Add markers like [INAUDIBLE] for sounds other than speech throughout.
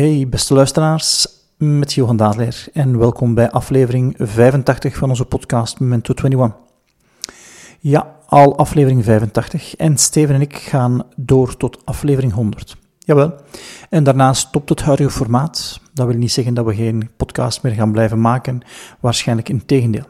Hey beste luisteraars, met Johan Daadleer en welkom bij aflevering 85 van onze podcast Memento 21. Ja, al aflevering 85 en Steven en ik gaan door tot aflevering 100. Jawel, en daarna stopt het huidige formaat. Dat wil niet zeggen dat we geen podcast meer gaan blijven maken, waarschijnlijk in tegendeel.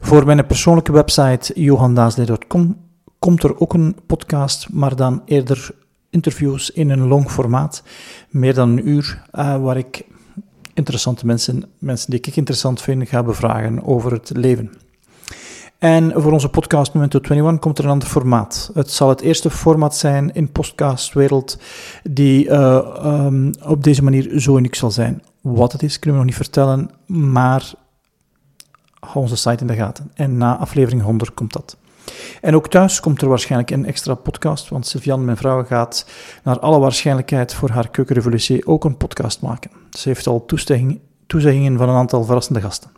Voor mijn persoonlijke website johandaasleer.com komt er ook een podcast, maar dan eerder interviews in een long formaat, meer dan een uur, uh, waar ik interessante mensen, mensen die ik interessant vind, ga bevragen over het leven. En voor onze podcast Memento 21 komt er een ander formaat. Het zal het eerste formaat zijn in podcastwereld die uh, um, op deze manier zo uniek zal zijn. Wat het is, kunnen we nog niet vertellen, maar hou onze site in de gaten. En na aflevering 100 komt dat. En ook thuis komt er waarschijnlijk een extra podcast, want Sylvian, mijn vrouw, gaat naar alle waarschijnlijkheid voor haar keukenrevolutie ook een podcast maken. Ze heeft al toezeggingen van een aantal verrassende gasten.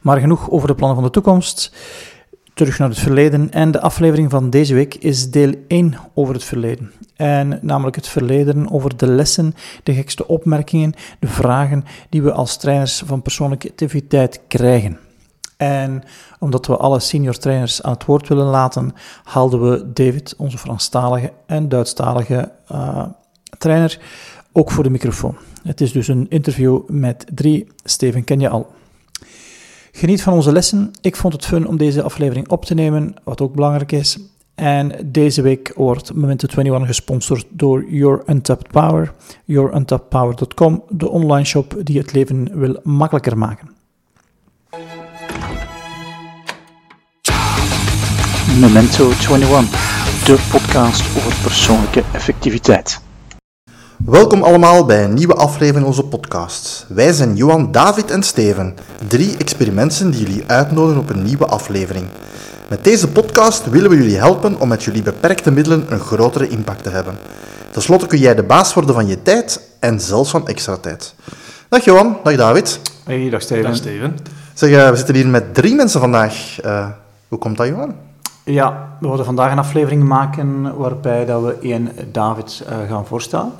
Maar genoeg over de plannen van de toekomst. Terug naar het verleden. En de aflevering van deze week is deel 1 over het verleden. En namelijk het verleden over de lessen, de gekste opmerkingen, de vragen die we als trainers van persoonlijke activiteit krijgen. En omdat we alle senior trainers aan het woord willen laten, haalden we David, onze Franstalige en Duitsstalige uh, trainer, ook voor de microfoon. Het is dus een interview met drie. Steven ken je al. Geniet van onze lessen. Ik vond het fun om deze aflevering op te nemen, wat ook belangrijk is. En deze week wordt Momento 21 gesponsord door Your Untapped Power, youruntappower.com, de online shop die het leven wil makkelijker maken. Memento 21, de podcast over persoonlijke effectiviteit. Welkom allemaal bij een nieuwe aflevering van onze podcast. Wij zijn Johan, David en Steven, drie experimenten die jullie uitnodigen op een nieuwe aflevering. Met deze podcast willen we jullie helpen om met jullie beperkte middelen een grotere impact te hebben. Ten slotte kun jij de baas worden van je tijd en zelfs van extra tijd. Dag Johan, dag David. Hey, dag Steven. Dag Steven. Zeg, uh, we zitten hier met drie mensen vandaag. Uh, hoe komt dat, Johan? Ja, we willen vandaag een aflevering maken waarbij dat we één David uh, gaan voorstellen.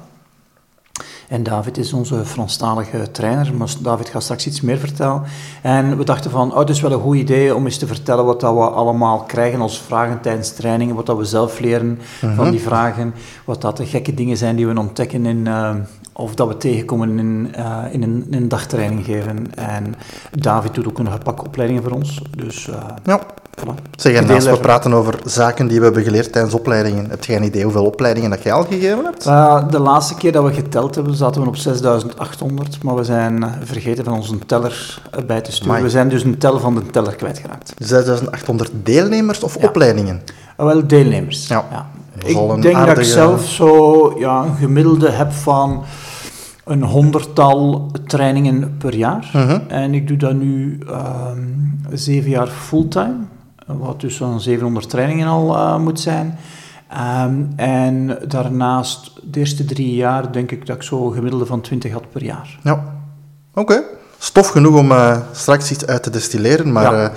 En David is onze Franstalige trainer, maar David gaat straks iets meer vertellen. En we dachten van, oh, het is wel een goed idee om eens te vertellen wat dat we allemaal krijgen als vragen tijdens trainingen, wat dat we zelf leren uh -huh. van die vragen, wat dat de gekke dingen zijn die we ontdekken in, uh, of dat we tegenkomen in, uh, in, een, in een dagtraining geven. En David doet ook een pak opleidingen voor ons, dus... ja. Voilà. Zeg, en als we praten over zaken die we hebben geleerd tijdens opleidingen, heb jij een idee hoeveel opleidingen dat jij al gegeven hebt? Uh, de laatste keer dat we geteld hebben, zaten we op 6800, maar we zijn vergeten van onze teller bij te sturen. Amai. We zijn dus een tel van de teller kwijtgeraakt. 6800 deelnemers of ja. opleidingen? Uh, wel, deelnemers. Ja. ja. Ik denk aardige... dat ik zelf zo ja, een gemiddelde heb van een honderdtal trainingen per jaar. Uh -huh. En ik doe dat nu um, zeven jaar fulltime wat dus zo'n 700 trainingen al uh, moet zijn. Um, en daarnaast, de eerste drie jaar, denk ik dat ik zo een gemiddelde van 20 had per jaar. Ja, oké. Okay. Stof genoeg om uh, straks iets uit te destilleren, maar ja.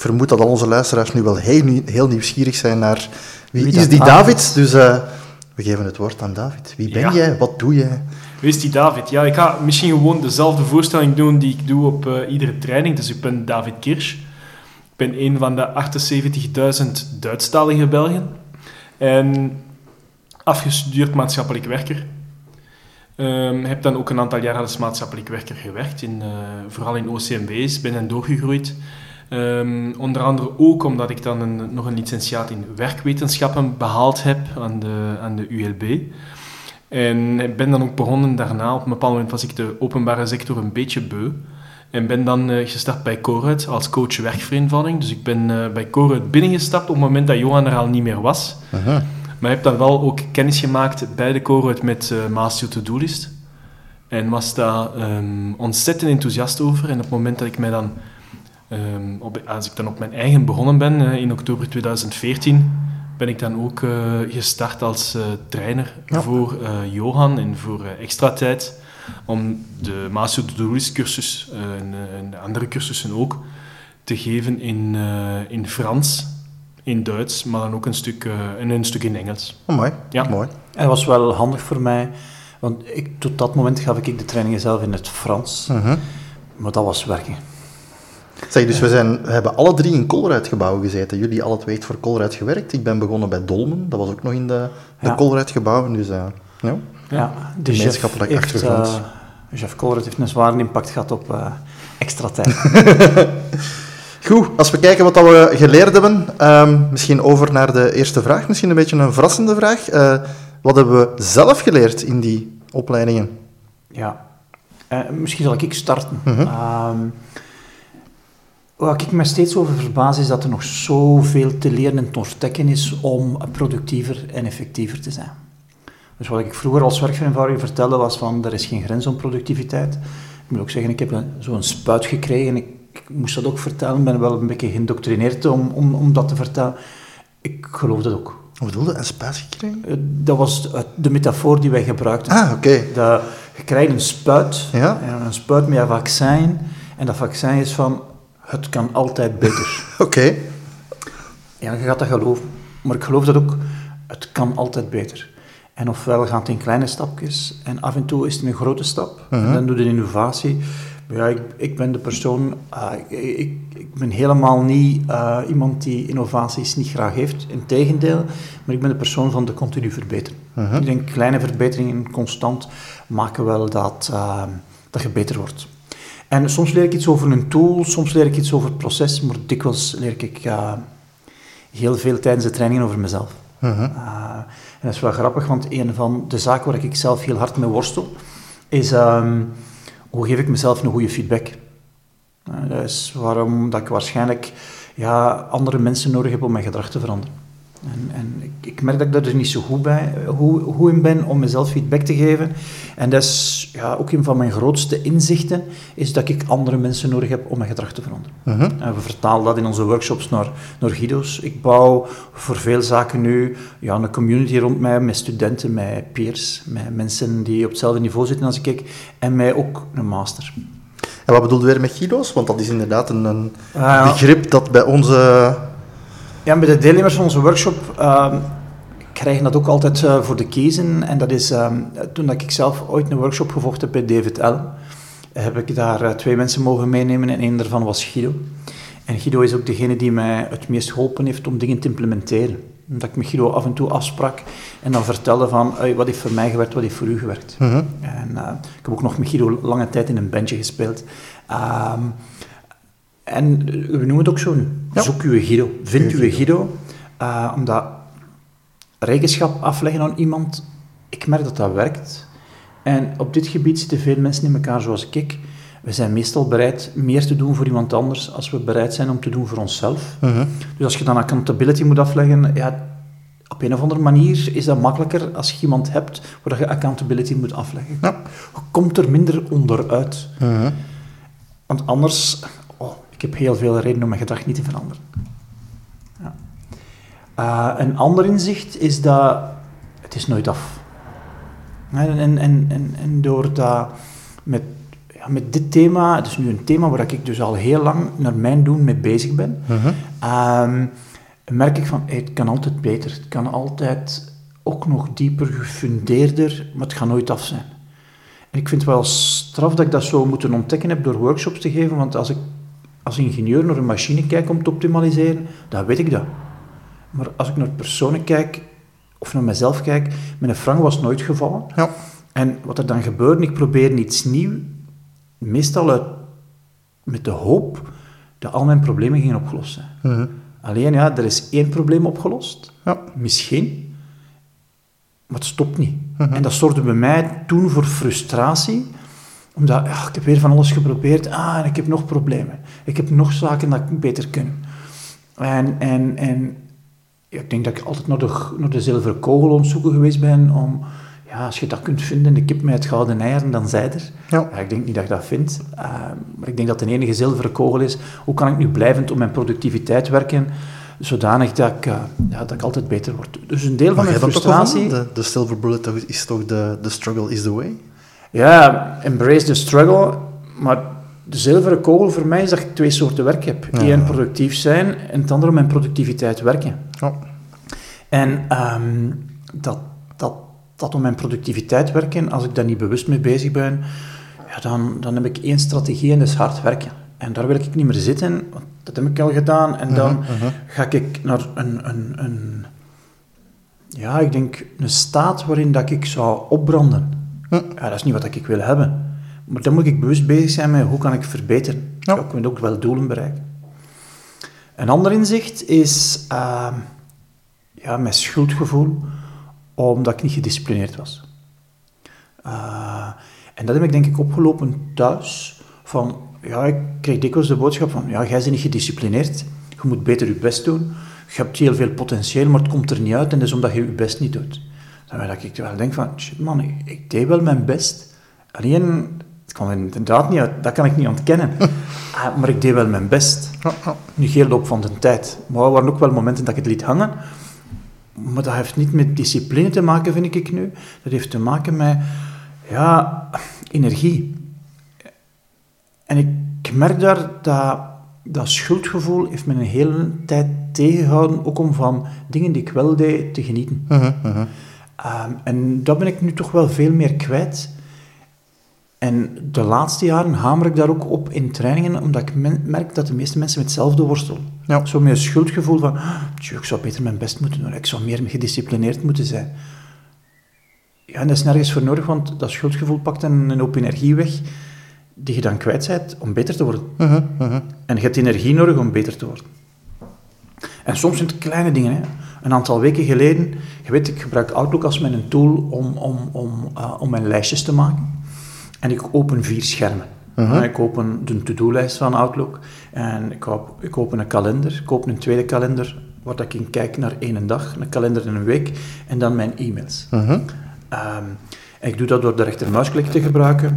Ik vermoed dat al onze luisteraars nu wel heel, heel nieuwsgierig zijn naar wie, wie is die David. Dus we geven het woord aan David. Wie ben ja. jij? Wat doe jij? Wie is die David? Ja, ik ga misschien gewoon dezelfde voorstelling doen die ik doe op iedere training. Dus ik ben David Kirsch ben een van de 78.000 Duitsstalige Belgen. En afgestudeerd maatschappelijk werker. Um, heb dan ook een aantal jaar als maatschappelijk werker gewerkt, in, uh, vooral in OCMW's, ben en doorgegroeid. Um, onder andere ook omdat ik dan een, nog een licentiaat in werkwetenschappen behaald heb aan de, aan de ULB. En ik ben dan ook begonnen daarna, op een bepaald moment was ik de openbare sector een beetje beu. En ben dan uh, gestart bij Coruit als coach werkvereenvoudiging. Dus ik ben uh, bij Coruit binnengestapt op het moment dat Johan er al niet meer was. Aha. Maar heb dan wel ook kennis gemaakt bij de Coruit met uh, Master To-Do List. En was daar um, ontzettend enthousiast over. En op het moment dat ik mij dan, um, op, als ik dan op mijn eigen begonnen ben, in oktober 2014, ben ik dan ook gestart als trainer ja. voor Johan en voor Extra Tijd om de Master to List cursus uh, en, en, andere cursussen ook te geven in, uh, in Frans, in Duits, maar dan ook een stuk, uh, een, een stuk in Engels. Oh, mooi. Ja. mooi. En dat was wel handig voor mij, Want ik, tot dat moment gaf ik de trainingen zelf in het Frans. Mhm. Maar dat was werken. Zeg, dus we, zijn, we hebben alle drie in Colruyt-gebouwen gezeten. Jullie alle twee voor Colruyt gewerkt. Ik ben begonnen bij Dolmen. Dat was ook nog in de, de Ja. Colruyt-gebouwen. Dus eh, ja. Ja, de Gemeenschappelijk achtergrond. eh, chef Colruyt heeft een zware impact gehad op eh, extra tijd. [LAUGHS] Goed, als we kijken wat we geleerd hebben, ehm, misschien over naar de eerste vraag. Misschien een beetje een verrassende vraag. Wat hebben we zelf geleerd in die opleidingen? Ja, misschien zal ik starten. Mhm. Ehm, waar ik me steeds over verbaas is dat er nog zoveel te leren en te ontdekken is om productiever en effectiever te zijn. Dus wat ik vroeger als werkvereenvoudiger vertelde was van er is geen grens om productiviteit. Ik moet ook zeggen, ik heb een- zo'n spuit gekregen. Ik, ik moest dat ook vertellen, ben wel een beetje geïndoctrineerd om, om, om dat te vertellen. Ik geloof dat ook. Wat bedoelde? Een spuit gekregen? Eh, Dat was de metafoor die wij gebruikten. Ah, oké. Dat, je krijgt een spuit, Ja. en een spuit met een vaccin. En dat vaccin is van, het kan altijd beter. [LAUGHS] Oké. ja, je gaat dat geloven. Maar ik geloof dat ook, het kan altijd beter. En ofwel gaat het in kleine stapjes, en af en toe is het een grote stap. En dan doe je een innovatie. Maar Ja, ik, ik ben de persoon, ah, ik, ik, ik ben helemaal niet eh, iemand die innovaties niet graag heeft. Integendeel, maar ik ben de persoon van de continu verbeteren. Ik denk kleine verbeteringen constant maken wel dat, eh, dat je beter wordt. En soms leer ik iets over een tool, soms leer ik iets over het proces, maar dikwijls leer ik eh, heel veel tijdens de trainingen over mezelf. Mhm. Uh, en dat is wel grappig, want een van de zaken waar ik zelf heel hard mee worstel, is ehm, hoe geef ik mezelf een goede feedback. Uh, dat is waarom dat ik waarschijnlijk ja, andere mensen nodig heb om mijn gedrag te veranderen. En, en ik, ik merk dat ik er niet zo goed, bij, eh, hoe, hoe in ben om mezelf feedback te geven. En dat is ja, ook een van mijn grootste inzichten, is dat ik andere mensen nodig heb om mijn gedrag te veranderen. Mhm. En we vertalen dat in onze workshops naar, naar Guido's. Ik bouw voor veel zaken nu ja, een community rond mij, met studenten, met peers, met mensen die op hetzelfde niveau zitten als ik, en mij ook een master. En wat bedoelde weer met Guido's? Want dat is inderdaad een, een ja. begrip dat bij onze... Ja, bij de deelnemers van onze workshop ehm, krijgen dat ook altijd eh, voor de kiezen. En dat is ehm, toen dat ik zelf ooit een workshop gevolgd heb bij David Allen, heb ik daar eh, twee mensen mogen meenemen en één daarvan was Guido. En Guido is ook degene die mij het meest geholpen heeft om dingen te implementeren. Dat ik met Guido af en toe afsprak en dan vertelde van wat heeft voor mij gewerkt, wat heeft voor u gewerkt. Mhm. En eh, ik heb ook nog met Guido lange tijd in een bandje gespeeld. Ehm, en we noemen het ook zo nu. Ja. Zoek uw Guido. Vind Uw Guido. Omdat rekenschap afleggen aan iemand, ik merk dat dat werkt. En op dit gebied zitten veel mensen in elkaar zoals ik. We zijn meestal bereid meer te doen voor iemand anders als we bereid zijn om te doen voor onszelf. Mhm. Dus als je dan accountability moet afleggen, ja, op een of andere manier is dat makkelijker als je iemand hebt waar je accountability moet afleggen. Ja. Je komt er minder onderuit. Mhm. Want anders, oh, ik heb heel veel reden om mijn gedrag niet te veranderen. Eh, een ander inzicht is dat het is nooit af. En, en, en, en, door dat met, ja, met dit thema, het is nu een thema waar ik dus al heel lang naar mijn doen mee bezig ben, Mhm. Ehm, merk ik van, hey, het kan altijd beter. Het kan altijd ook nog dieper, gefundeerder, maar het gaat nooit af zijn. En ik vind het wel straf dat ik dat zo moeten ontdekken heb door workshops te geven, want als ik als ingenieur naar een machine kijk om te optimaliseren, dan weet ik dat. Maar als ik naar personen kijk, of naar mezelf kijk, mijn frank was nooit gevallen. Ja. En wat er dan gebeurt, ik probeer iets nieuws, meestal uit, met de hoop dat al mijn problemen gingen opgelost zijn. Mhm. Alleen ja, er is één probleem opgelost. Ja. Misschien. Maar het stopt niet. Mhm. En dat zorgde bij mij toen voor frustratie. Omdat ja, ik heb weer van alles geprobeerd. Ah, en ik heb nog problemen. Ik heb nog zaken dat ik beter kan. En, en, en ja, ik denk dat ik altijd naar de, naar de zilveren kogel aan het zoeken geweest ben. Om, ja, als je dat kunt vinden, de kip met het gouden eieren, dan zij er. Ja. Ja, ik denk niet dat ik dat vind. Uh, maar ik denk dat de enige zilveren kogel is. Hoe kan ik nu blijvend op mijn productiviteit werken, zodanig dat ik, uh, ja, dat ik altijd beter word. Dus een deel van mijn frustratie... De, de silver bullet is toch de, the struggle is the way? Ja, embrace the struggle. Maar de zilveren kogel voor mij is dat ik twee soorten werk heb. Ja. Eén, productief zijn en het andere, mijn productiviteit werken. Ja. En ehm, dat, dat dat op mijn productiviteit werken, als ik daar niet bewust mee bezig ben, ja, dan, dan heb ik één strategie en dat is hard werken. En daar wil ik niet meer zitten, want dat heb ik al gedaan. En dan Mhm, ga ik naar een, een, een, ja, ik denk een staat waarin dat ik zou opbranden. Ja, dat is niet wat ik wil hebben. Maar dan moet ik bewust bezig zijn met hoe kan ik verbeteren. Ja. Ik moet ook wel doelen bereiken. Een ander inzicht is ehm, ja, mijn schuldgevoel omdat ik niet gedisciplineerd was. Eh, en dat heb ik denk ik opgelopen thuis. Van, ja, ik kreeg dikwijls de boodschap van, ja, jij bent niet gedisciplineerd. Je moet beter je best doen. Je hebt heel veel potentieel, maar het komt er niet uit. En dat is omdat je je best niet doet. Dan dat ik wel denk van, shit man, ik, ik deed wel mijn best. Alleen, het kwam er inderdaad niet uit. Dat kan ik niet ontkennen. [LAUGHS] Ah, maar ik deed wel mijn best. Niet heel op van de tijd. Maar er waren ook wel momenten dat ik het liet hangen. Maar dat heeft niet met discipline te maken, vind ik nu. Dat heeft te maken met ja, energie. En ik merk daar dat dat schuldgevoel heeft me een hele tijd tegengehouden, ook om van dingen die ik wel deed te genieten. Ehm, en dat ben ik nu toch wel veel meer kwijt. En de laatste jaren hamer ik daar ook op in trainingen, omdat ik merk dat de meeste mensen met hetzelfde worstelen. Ja. Zo met een schuldgevoel van, "Ah, tjoe, ik zou beter mijn best moeten doen, ik zou meer gedisciplineerd moeten zijn. Ja, en dat is nergens voor nodig, want dat schuldgevoel pakt een, een hoop energie weg, die je dan kwijt bent om beter te worden. Mhm, mhm. En je hebt energie nodig om beter te worden. En soms zijn het kleine dingen. Hè. Een aantal weken geleden, je weet, ik gebruik Outlook als mijn tool om, om, om, eh, om mijn lijstjes te maken. En ik open vier schermen. Ik open de to-do-lijst van Outlook. En ik, op, ik open een kalender. Ik open een tweede kalender, waar dat ik in kijk naar één dag. Een kalender in een week. En dan mijn e-mails. En ik doe dat door de rechtermuisklik te gebruiken.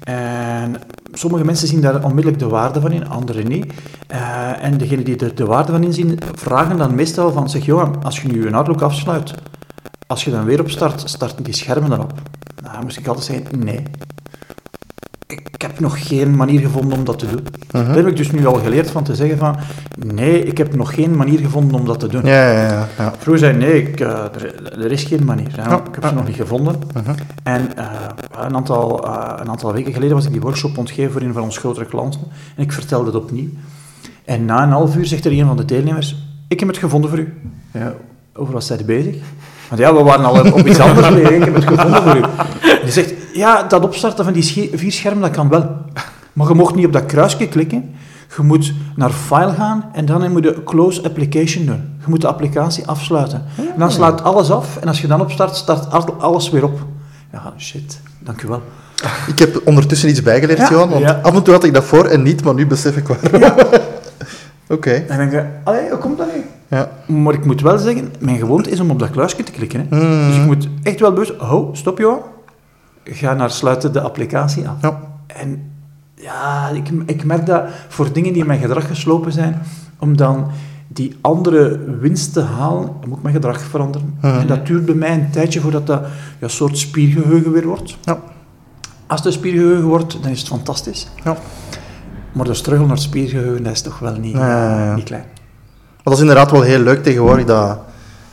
En sommige mensen zien daar onmiddellijk de waarde van in, anderen niet. Eh, en degenen die er de waarde van inzien, vragen dan meestal van, zeg Johan, als je nu je Outlook afsluit, als je dan weer opstart, starten die schermen dan op? Nou, dan moest ik altijd zeggen, nee. Ik heb nog geen manier gevonden om dat te doen. Mhm. Daar heb ik dus nu al geleerd van te zeggen van, nee, ik heb nog geen manier gevonden om dat te doen. Ja, ja, ja. ja. Vroeger zei ik, nee, ik, eh, er, er is geen manier. Ja, ik heb ze nog niet gevonden. Mhm. En eh, een, aantal, eh, een aantal weken geleden was ik die workshop ontgeven voor een van onze grotere klanten. En ik vertelde het opnieuw. En na een half uur zegt er een van de deelnemers, ik heb het gevonden voor u. Ja, over wat zij bezig? Want ja, we waren al op iets anders bezig. Ik heb het gevonden voor u. Zegt, ja, dat opstarten van die vier schermen, dat kan wel. Maar je mocht niet op dat kruisje klikken. Je moet naar File gaan en dan moet je Close Application doen. Je moet de applicatie afsluiten. En dan sluit alles af en als je dan opstart, start al- alles weer op. Ja, shit. Dank u wel. Ik heb ondertussen iets bijgeleerd, Ja. Johan, want Ja. af en toe had ik dat voor en niet, maar nu besef ik waarom. [LAUGHS] Oké, En dan denk je, allee, hoe komt dat nu? ja. Maar ik moet wel zeggen, mijn gewoonte is om op dat kluisje te klikken. Hè. Mm. Dus ik moet echt wel bewust... Oh, stop joh. Ga naar sluiten de applicatie af. Ja. En ja, ik, ik merk dat voor dingen die in mijn gedrag geslopen zijn, om dan die andere winst te halen, moet ik mijn gedrag veranderen. En dat duurt bij mij een tijdje voordat dat ja, een soort spiergeheugen weer wordt. Ja. Als het spiergeheugen wordt, dan is het fantastisch. Ja. Maar de struggle naar het spiergeheugen, dat is toch wel niet, niet klein. Maar dat is inderdaad wel heel leuk tegenwoordig, dat,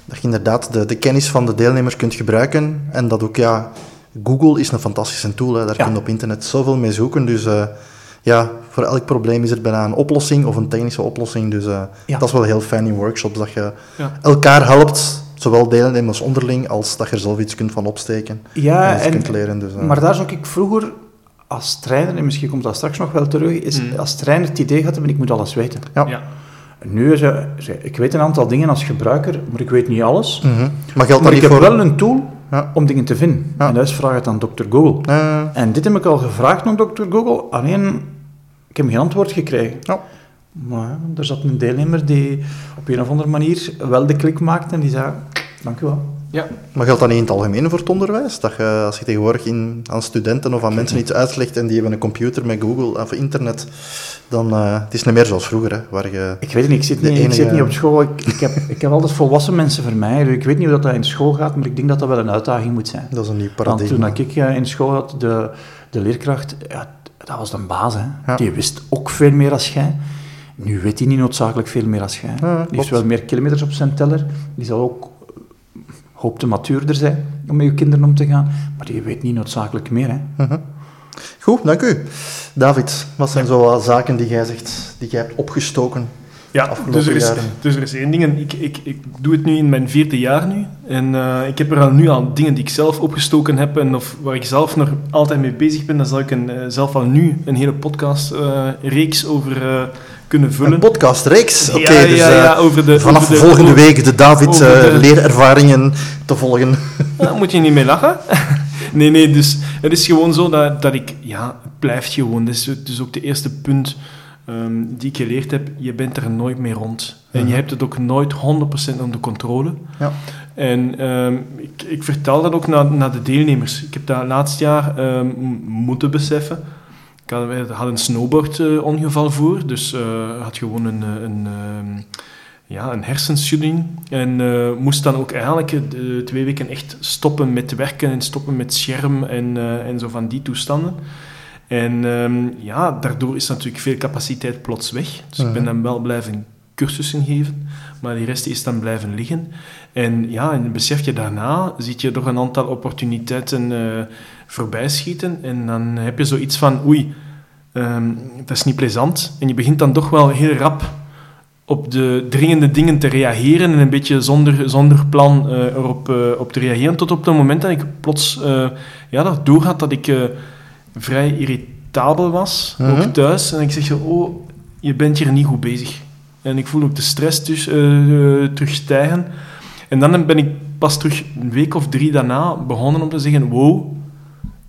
dat je inderdaad de, de kennis van de deelnemers kunt gebruiken. En dat ook, ja, Google is een fantastische tool, hè. daar Ja. kun je op internet zoveel mee zoeken. Dus eh, ja, voor elk probleem is er bijna een oplossing of een technische oplossing. Dus eh, Ja. dat is wel heel fijn in workshops, dat je Ja. elkaar helpt, zowel deelnemers onderling, als dat je er zelf iets kunt van opsteken. Ja, en kunt leren. Dus, eh, maar daar zou ik vroeger als trainer, en misschien komt dat straks nog wel terug, is Mm. als trainer het idee gehad hebben, ik moet alles weten. Ja. Ja. Nu is ik weet een aantal dingen als gebruiker, maar ik weet niet alles. mhm. Maar geldt Maar dat ik niet heb voor... wel een tool Ja. om dingen te vinden. Ja. En dat is vraag het aan Dr. Google. En dit heb ik al gevraagd aan Dr. Google, alleen ik heb geen antwoord gekregen. Ja. Maar er zat een deelnemer die op een of andere manier wel de klik maakte en die zei, dank u wel. Ja. Maar geldt dat niet in het algemeen voor het onderwijs? Dat je, als je tegenwoordig in, aan studenten of aan mensen iets uitlegt en die hebben een computer met Google of internet, dan uh, het is niet meer zoals vroeger, hè, waar je... Ik weet het niet, ik zit niet, ik zit niet op school. Ik, ik, heb, ik heb altijd volwassen mensen voor mij. dus Ik weet niet hoe dat, dat in school gaat, maar ik denk dat dat wel een uitdaging moet zijn. Dat is een nieuw Want paradigma. toen ik eh, in school had, de, de leerkracht, ja, dat was de baas. Hè. Ja. Die wist ook veel meer als jij. Nu weet hij niet noodzakelijk veel meer als jij. Ja, die heeft wel meer kilometers op zijn teller. Die zal ook hoopt te matuurder zijn om met je kinderen om te gaan, maar die weet niet noodzakelijk meer. Hè. Mhm. Goed, dank u. David, wat zijn zo zaken die jij zegt, die jij hebt opgestoken? Ja, dus er, is, jaren? dus er is één ding. en Ik, ik, ik doe het nu in mijn vierde jaar nu. En eh, ik heb er al nu al dingen die ik zelf opgestoken heb en of waar ik zelf nog altijd mee bezig ben. Dan zal ik een, eh, zelf al nu een hele podcast-reeks over eh, kunnen vullen. Een podcastreeks. Oké, ja, dus ja, ja, over de, vanaf over de- volgende over- week de David over de- leerervaringen te volgen. Daar [LAUGHS] moet je niet mee lachen. [LAUGHS] Nee, nee, dus het is gewoon zo dat, dat ik... Ja, het blijft gewoon. Dat is dus ook de eerste punt ehm, die ik geleerd heb. Je bent er nooit mee rond. En je hebt het ook nooit 100% onder controle. Ja. En ehm, ik, ik vertel dat ook naar, naar de deelnemers. Ik heb dat laatst jaar ehm, moeten beseffen. Ik had, we hadden een snowboardongeval voor. Dus eh had gewoon een... eh, een ja, een hersenschudding. En eh, moest dan ook eigenlijk eh, de twee weken echt stoppen met werken en stoppen met scherm en, eh, en zo van die toestanden. En ehm, ja, daardoor is natuurlijk veel capaciteit plots weg. Dus ik ben dan wel blijven cursussen geven, maar die rest is dan blijven liggen. En ja, en besef je daarna, ziet je toch een aantal opportuniteiten eh voorbij schieten. En dan heb je zoiets van, oei, ehm, dat is niet plezant. En je begint dan toch wel heel rap op de dringende dingen te reageren en een beetje zonder, zonder plan eh, erop eh, op te reageren. Tot op het moment dat ik plots ja, dat doorhad dat ik vrij irritabel was, Mhm. ook thuis. En ik zeg, zo, oh, je bent hier niet goed bezig. En ik voel ook de stress dus, eh, eh, terug stijgen. En dan ben ik pas terug een week of drie daarna begonnen om te zeggen, wow,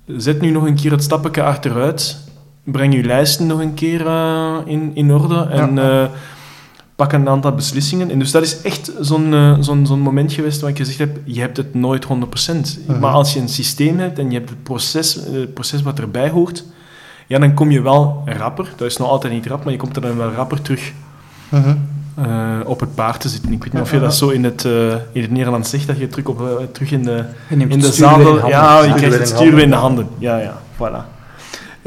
zet nu nog een keer het stapje achteruit. Breng je lijsten nog een keer eh, in, in orde. En Ja. Pak een aantal beslissingen. En dus dat is echt zo'n eh, zo'n zo'n moment geweest waar ik gezegd heb, je hebt het nooit 100%. Mhm. Maar als je een systeem hebt en je hebt het proces, eh, het proces wat erbij hoort, ja, dan kom je wel rapper. Dat is nog altijd niet rap, maar je komt er dan wel rapper terug eh, op het paard te zitten. Ik weet niet of je dat zo in het, in het Nederlands zegt, dat je terug, op, terug in de, in de zadel... Ja, je krijgt het stuur weer in de handen. handen. Ja, ja, voilà.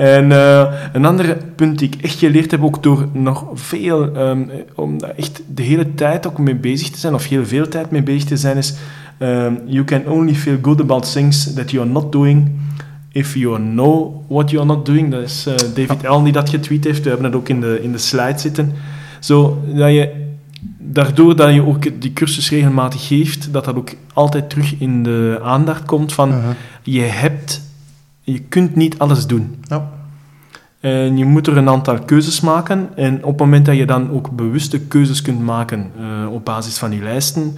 En eh, een ander punt die ik echt geleerd heb, ook door nog veel, ehm, om daar echt de hele tijd ook mee bezig te zijn, of heel veel tijd mee bezig te zijn, is ehm, you can only feel good about things that you are not doing if you know what you are not doing. Dat is eh, David Allen die dat getweet heeft. We hebben het ook in de, in de slide zitten. Zo, dat je, daardoor dat je ook die cursus regelmatig geeft, dat dat ook altijd terug in de aandacht komt van Mhm. je hebt, je kunt niet alles doen. Ja. En je moet er een aantal keuzes maken. En op het moment dat je dan ook bewuste keuzes kunt maken eh, op basis van je lijsten,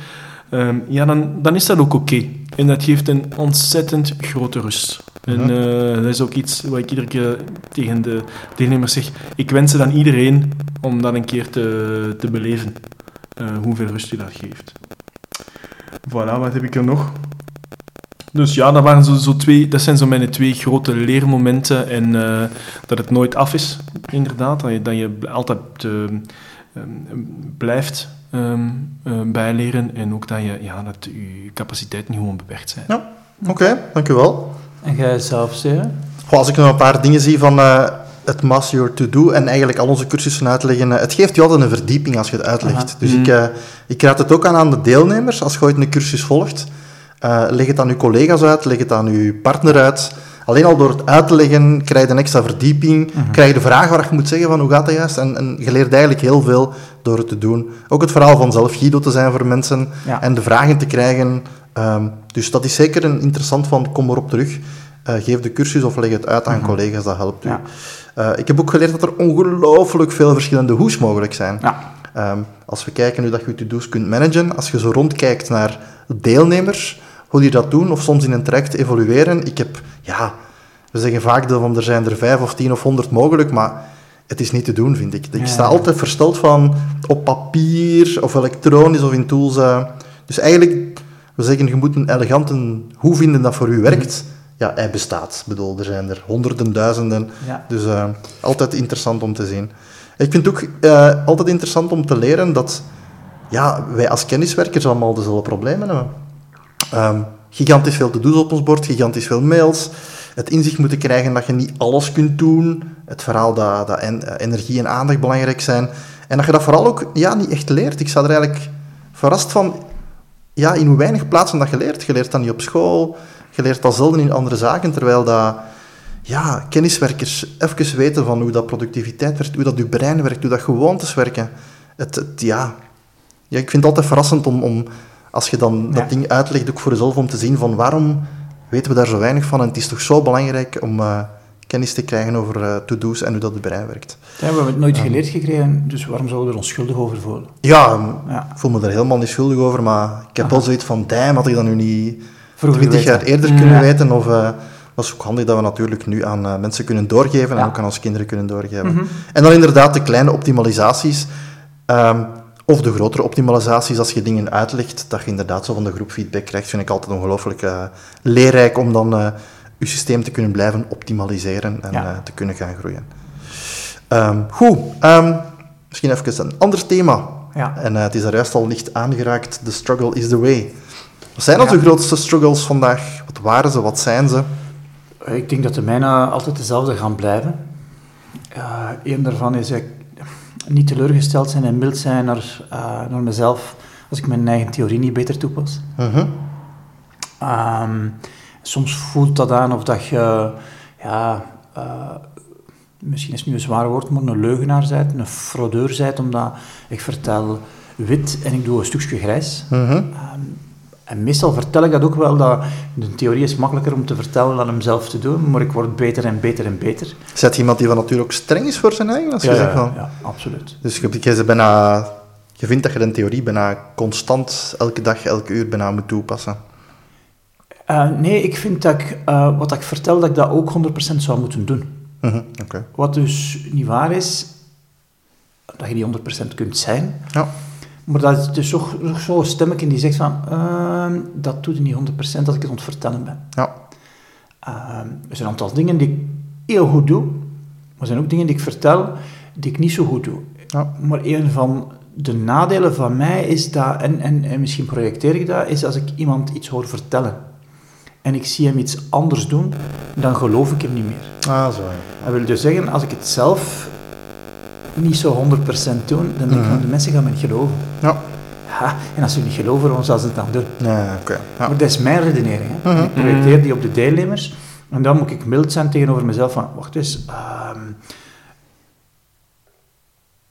ehm, ja, dan, dan is dat ook oké. En dat geeft een ontzettend grote rust. En eh, dat is ook iets wat ik iedere keer tegen de deelnemers zeg. Ik wens het aan iedereen om dat een keer te, te beleven. eh, hoeveel rust je dat geeft. Voilà, wat heb ik er nog? Dus ja, dat, waren zo, zo twee, dat zijn zo mijn twee grote leermomenten. En eh, dat het nooit af is, inderdaad. Dat je, dat je altijd eh, ehm, blijft ehm, eh, bijleren. En ook dat, je, ja, dat je capaciteiten niet gewoon beperkt zijn. Oké, dank u wel. En jij zelf? Goh, als ik nog een paar dingen zie van eh, het Master Your To-Do en eigenlijk al onze cursussen uitleggen, het geeft je altijd een verdieping als je het uitlegt. Aha. Dus Mhm. ik, eh, ik raad het ook aan aan de deelnemers. Als je ooit een cursus volgt, eh, leg het aan uw collega's uit, leg het aan uw partner uit. Alleen al door het uit te leggen, krijg je een extra verdieping, krijg je de vraag waar je moet zeggen van hoe gaat dat juist. En, en je leert eigenlijk heel veel door het te doen. Ook het verhaal van zelf Guido te zijn voor mensen Ja. en de vragen te krijgen. Ehm, dus dat is zeker een interessant van kom erop terug. Eh, geef de cursus of leg het uit aan collega's, dat helpt u. Ja. Eh, ik heb ook geleerd dat er ongelooflijk veel verschillende hoes mogelijk zijn. Ja. Ehm, als we kijken hoe dat je je to-do's kunt managen, als je zo rondkijkt naar deelnemers, hoe die dat doen, of soms in een traject evolueren. Ik heb, ja, we zeggen vaak dat er zijn er vijf of tien of honderd mogelijk, maar het is niet te doen, vind ik. Ik Ja. sta altijd versteld van op papier of elektronisch of in tools. eh. dus eigenlijk, we zeggen, je moet een elegante hoe vinden dat voor u werkt. Ja, hij bestaat. Ik bedoel, er zijn er honderden, duizenden. Ja. Dus eh, altijd interessant om te zien. Ik vind het ook eh, altijd interessant om te leren dat ja, wij als kenniswerkers allemaal dezelfde problemen hebben. Ehm, gigantisch veel to-do's op ons bord, gigantisch veel mails. Het inzicht moeten krijgen dat je niet alles kunt doen. Het verhaal dat, dat eh, energie en aandacht belangrijk zijn. En dat je dat vooral ook ja, niet echt leert. Ik sta er eigenlijk verrast van ja, in hoe weinig plaatsen dat je leert. Je leert dat niet op school, je leert dat zelden in andere zaken, terwijl dat, ja, kenniswerkers even weten van hoe dat productiviteit werkt, hoe dat je brein werkt, hoe dat gewoontes werken. Het, het- ja. ja, ik vind het altijd verrassend om, om als je dan Ja. dat ding uitlegt, ook voor jezelf, om te zien van waarom weten we daar zo weinig van. En het is toch zo belangrijk om eh, kennis te krijgen over eh, to-do's en hoe dat het brein werkt. Ja, we hebben het nooit geleerd gekregen, dus waarom zouden we er ons schuldig over voelen? Ja, Ja. ik voel me daar helemaal niet schuldig over, maar ik heb wel zoiets van, damn, had ik dat nu niet Vroeger 20 jaar eerder kunnen weten? Of eh dat is ook handig dat we natuurlijk nu aan mensen kunnen doorgeven en Ja. ook aan onze kinderen kunnen doorgeven. Mhm. En dan inderdaad de kleine optimalisaties, ehm, of de grotere optimalisaties, als je dingen uitlegt, dat je inderdaad zo van de groep feedback krijgt, vind ik altijd ongelooflijk eh, leerrijk om dan eh, je systeem te kunnen blijven optimaliseren en Ja. eh, te kunnen gaan groeien. Ehm, goed, ehm, misschien even een ander thema. Ja. En eh, het is daar juist al licht aangeraakt. The struggle is the way. Wat zijn Ja. onze grootste struggles vandaag? Wat waren ze? Wat zijn ze? Ik denk dat de mijne altijd dezelfde gaan blijven. Uh, Eén daarvan is ik niet teleurgesteld zijn en mild zijn naar, uh, naar mezelf als ik mijn eigen theorie niet beter toepas. Mhm. Um, soms voelt dat aan of dat je, ja, uh, misschien is het nu een zwaar woord, maar een leugenaar bent, een fraudeur bent, omdat ik vertel wit en ik doe een stukje grijs. Mhm. Um, en meestal vertel ik dat ook wel, dat de theorie is makkelijker om te vertellen dan hem zelf te doen, maar ik word beter en beter en beter. Zet iemand die van nature ook streng is voor zijn eigen? Als je Ja, zegt van... ja, absoluut. Dus je, je, ze bijna, je vindt dat je een theorie bijna constant, elke dag, elke uur bijna moet toepassen. Uh, nee, ik vind dat ik, uh, wat ik vertel, dat ik dat ook 100% zou moeten doen. Mhm. Wat dus niet waar is, dat je niet 100% kunt zijn. Ja. Maar dat is dus toch zo'n stemmetje die zegt van, uh, dat doet niet 100% dat ik het aan het vertellen ben. Ja. Uh, er zijn een aantal dingen die ik heel goed doe, maar er zijn ook dingen die ik vertel die ik niet zo goed doe. Ja. Maar een van de nadelen van mij is dat, en, en, en misschien projecteer ik dat, is als ik iemand iets hoor vertellen en ik zie hem iets anders doen, dan geloof ik hem niet meer. Ah, zo. Dat wil dus zeggen, als ik het zelf niet zo 100% doe, dan denk ik Mhm. van, de mensen gaan me niet geloven. Ja. Ja, en als ze niet geloven, waarom zouden ze het dan doen? Ja, oké. Ja. Maar dat is mijn redenering. Hè. Mhm. Ik projecteer die op de deelnemers. En dan moet ik mild zijn tegenover mezelf van, wacht eens, ehm,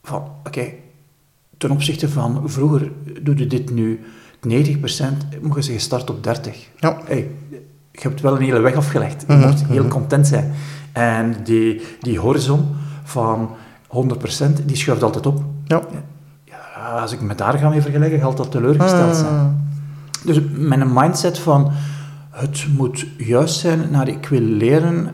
van, oké, ten opzichte van vroeger doe je dit nu 90%, moet je zeggen start op 30. Ja. Hey, je hebt wel een hele weg afgelegd. Je Mhm, moet heel mhm. content zijn. En die, die horizon van 100%, die schuift altijd op. Ja. Ja, als ik me daar ga mee vergelijken, ga ik altijd teleurgesteld zijn. Ah. Dus met een mindset van het moet juist zijn naar ik wil leren,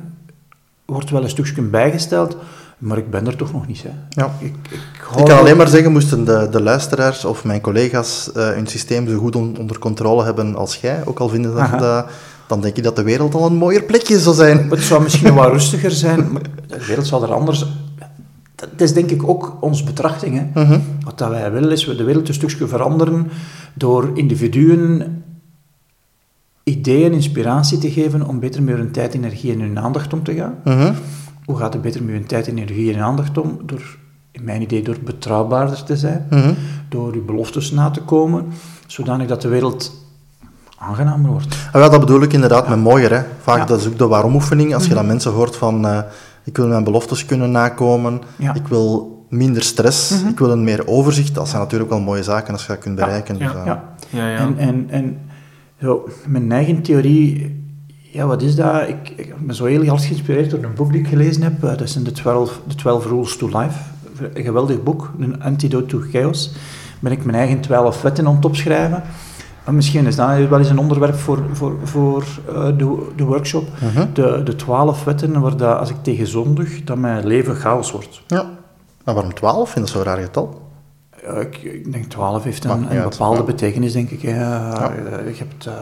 wordt wel een stukje bijgesteld, maar ik ben er toch nog niet. Hè. Ja. Ik, ik, Ik kan alleen maar zeggen, moesten de, de luisteraars of mijn collega's uh, hun systeem zo goed on, onder controle hebben als jij, ook al vinden dat, dat, dan denk ik dat de wereld al een mooier plekje zou zijn. Het zou misschien wat rustiger zijn, maar de wereld zou er anders... Dat is denk ik ook onze betrachting. Hè. Uh -huh. Wat dat wij willen is de wereld een stukje veranderen door individuen ideeën, inspiratie te geven om beter met hun tijd, energie en hun aandacht om te gaan. Uh -huh. Hoe gaat het beter met hun tijd, energie en aandacht om? Door, in mijn idee, door betrouwbaarder te zijn, uh -huh. door uw beloftes na te komen, zodanig dat de wereld aangenamer wordt. Ah, ja, dat bedoel ik inderdaad ja. met mooier. Hè. Vaak ja. dat is ook de waarom-oefening. Als je dan mensen hoort van, uh, ik wil mijn beloftes kunnen nakomen, ja. ik wil minder stress, Mhm. ik wil een meer overzicht. Dat zijn natuurlijk wel mooie zaken als je dat kunt bereiken. Ja, dus, uh, ja. ja. En, en, en zo, mijn eigen theorie, ja, wat is dat? Ik, ik ben zo heel hard geïnspireerd door een boek die ik gelezen heb. Uh, dat zijn de 12, de 12 Rules to Life. Een geweldig boek, een antidote to chaos. Ben ik mijn eigen 12 wetten aan het opschrijven. En misschien is dat wel eens een onderwerp voor, voor, voor uh, de, de workshop. uh -huh. De, de 12 wetten waar dat, als ik tegen zondig, dat mijn leven chaos wordt. Ja. Maar waarom 12? Vind dat zo'n raar getal? Ja, ik, ik, denk 12 heeft een, een bepaalde ja. betekenis, denk ik. Hè. Ja. Je hebt, uh,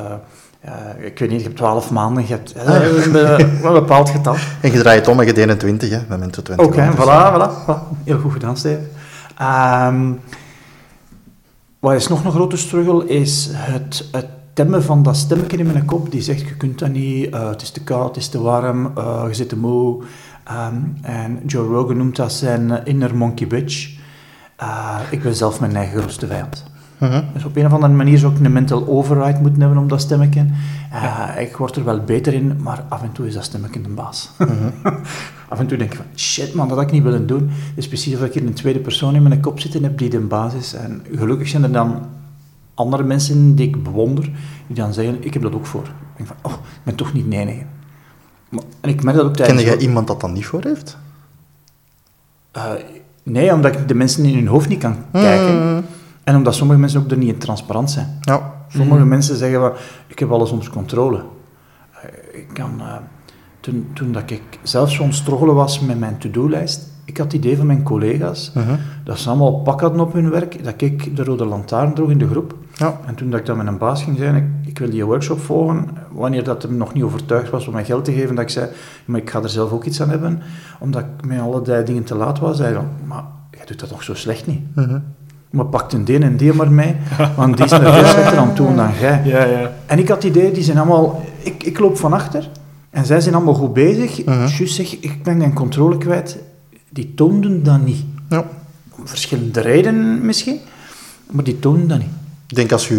ja, ik weet niet, je hebt 12 maanden, je hebt uh, een, bepaald getal. [LAUGHS] En je draait om en je deed 21, hè, met Mento 20. Oké, okay, voilà, voilà, voilà, Heel goed gedaan, Steven. Um, wat is nog een grote struggle, is het, het temmen van dat stemmetje in mijn kop die zegt, je kunt dat niet, uh, het is te koud, het is te warm, uh, je zit te moe. Um, en Joe Rogan noemt dat zijn inner monkey bitch. Uh, ik ben zelf mijn eigen grootste vijand. Mhm. Dus op een of andere manier zou ik een mental override moeten hebben om dat stemmetje. Eh, Ik word er wel beter in, maar af en toe is dat stemmetje de baas. [LAUGHS] af en toe denk ik van, shit man, dat had ik niet willen doen. Het is precies of ik hier een tweede persoon in mijn kop zitten heb die de baas is. En gelukkig zijn er dan andere mensen die ik bewonder, die dan zeggen, ik heb dat ook voor. Ik denk van, oh, ik ben toch niet de enige. Maar- En ik merk dat ook Ken jij iemand dat dat niet voor heeft? Eh, nee, omdat ik de mensen in hun hoofd niet kan kijken. En omdat sommige mensen ook er niet in transparant zijn. Ja. Sommige Mhm. mensen zeggen van, ik heb alles onder controle. Eh, Ik kan, eh, toen, toen dat ik zelf zo'n stroggelen was met mijn to-do-lijst, ik had het idee van mijn collega's, Mhm. dat ze allemaal pak hadden op hun werk, dat ik de rode lantaarn droeg in de groep. Ja. En toen dat ik dan met een baas ging zeggen, ik, ik wil die workshop volgen, wanneer dat hem nog niet overtuigd was om mij geld te geven, dat ik zei, maar ik ga er zelf ook iets aan hebben, omdat ik met allerlei dingen te laat was, zei hij van, maar jij doet dat toch zo slecht niet? Mhm. Maar pak een die en die maar mee, want die is er veel slechter aan toe dan jij. [LAUGHS] Ja, ja. En ik had het idee, die zijn allemaal... Ik, ik loop van achter en zij zijn allemaal goed bezig. Mhm. Juist zeg, ik ben mijn controle kwijt. Die toonden dat niet. Ja. Om verschillende redenen misschien, maar die toonden dat niet. Ik denk als je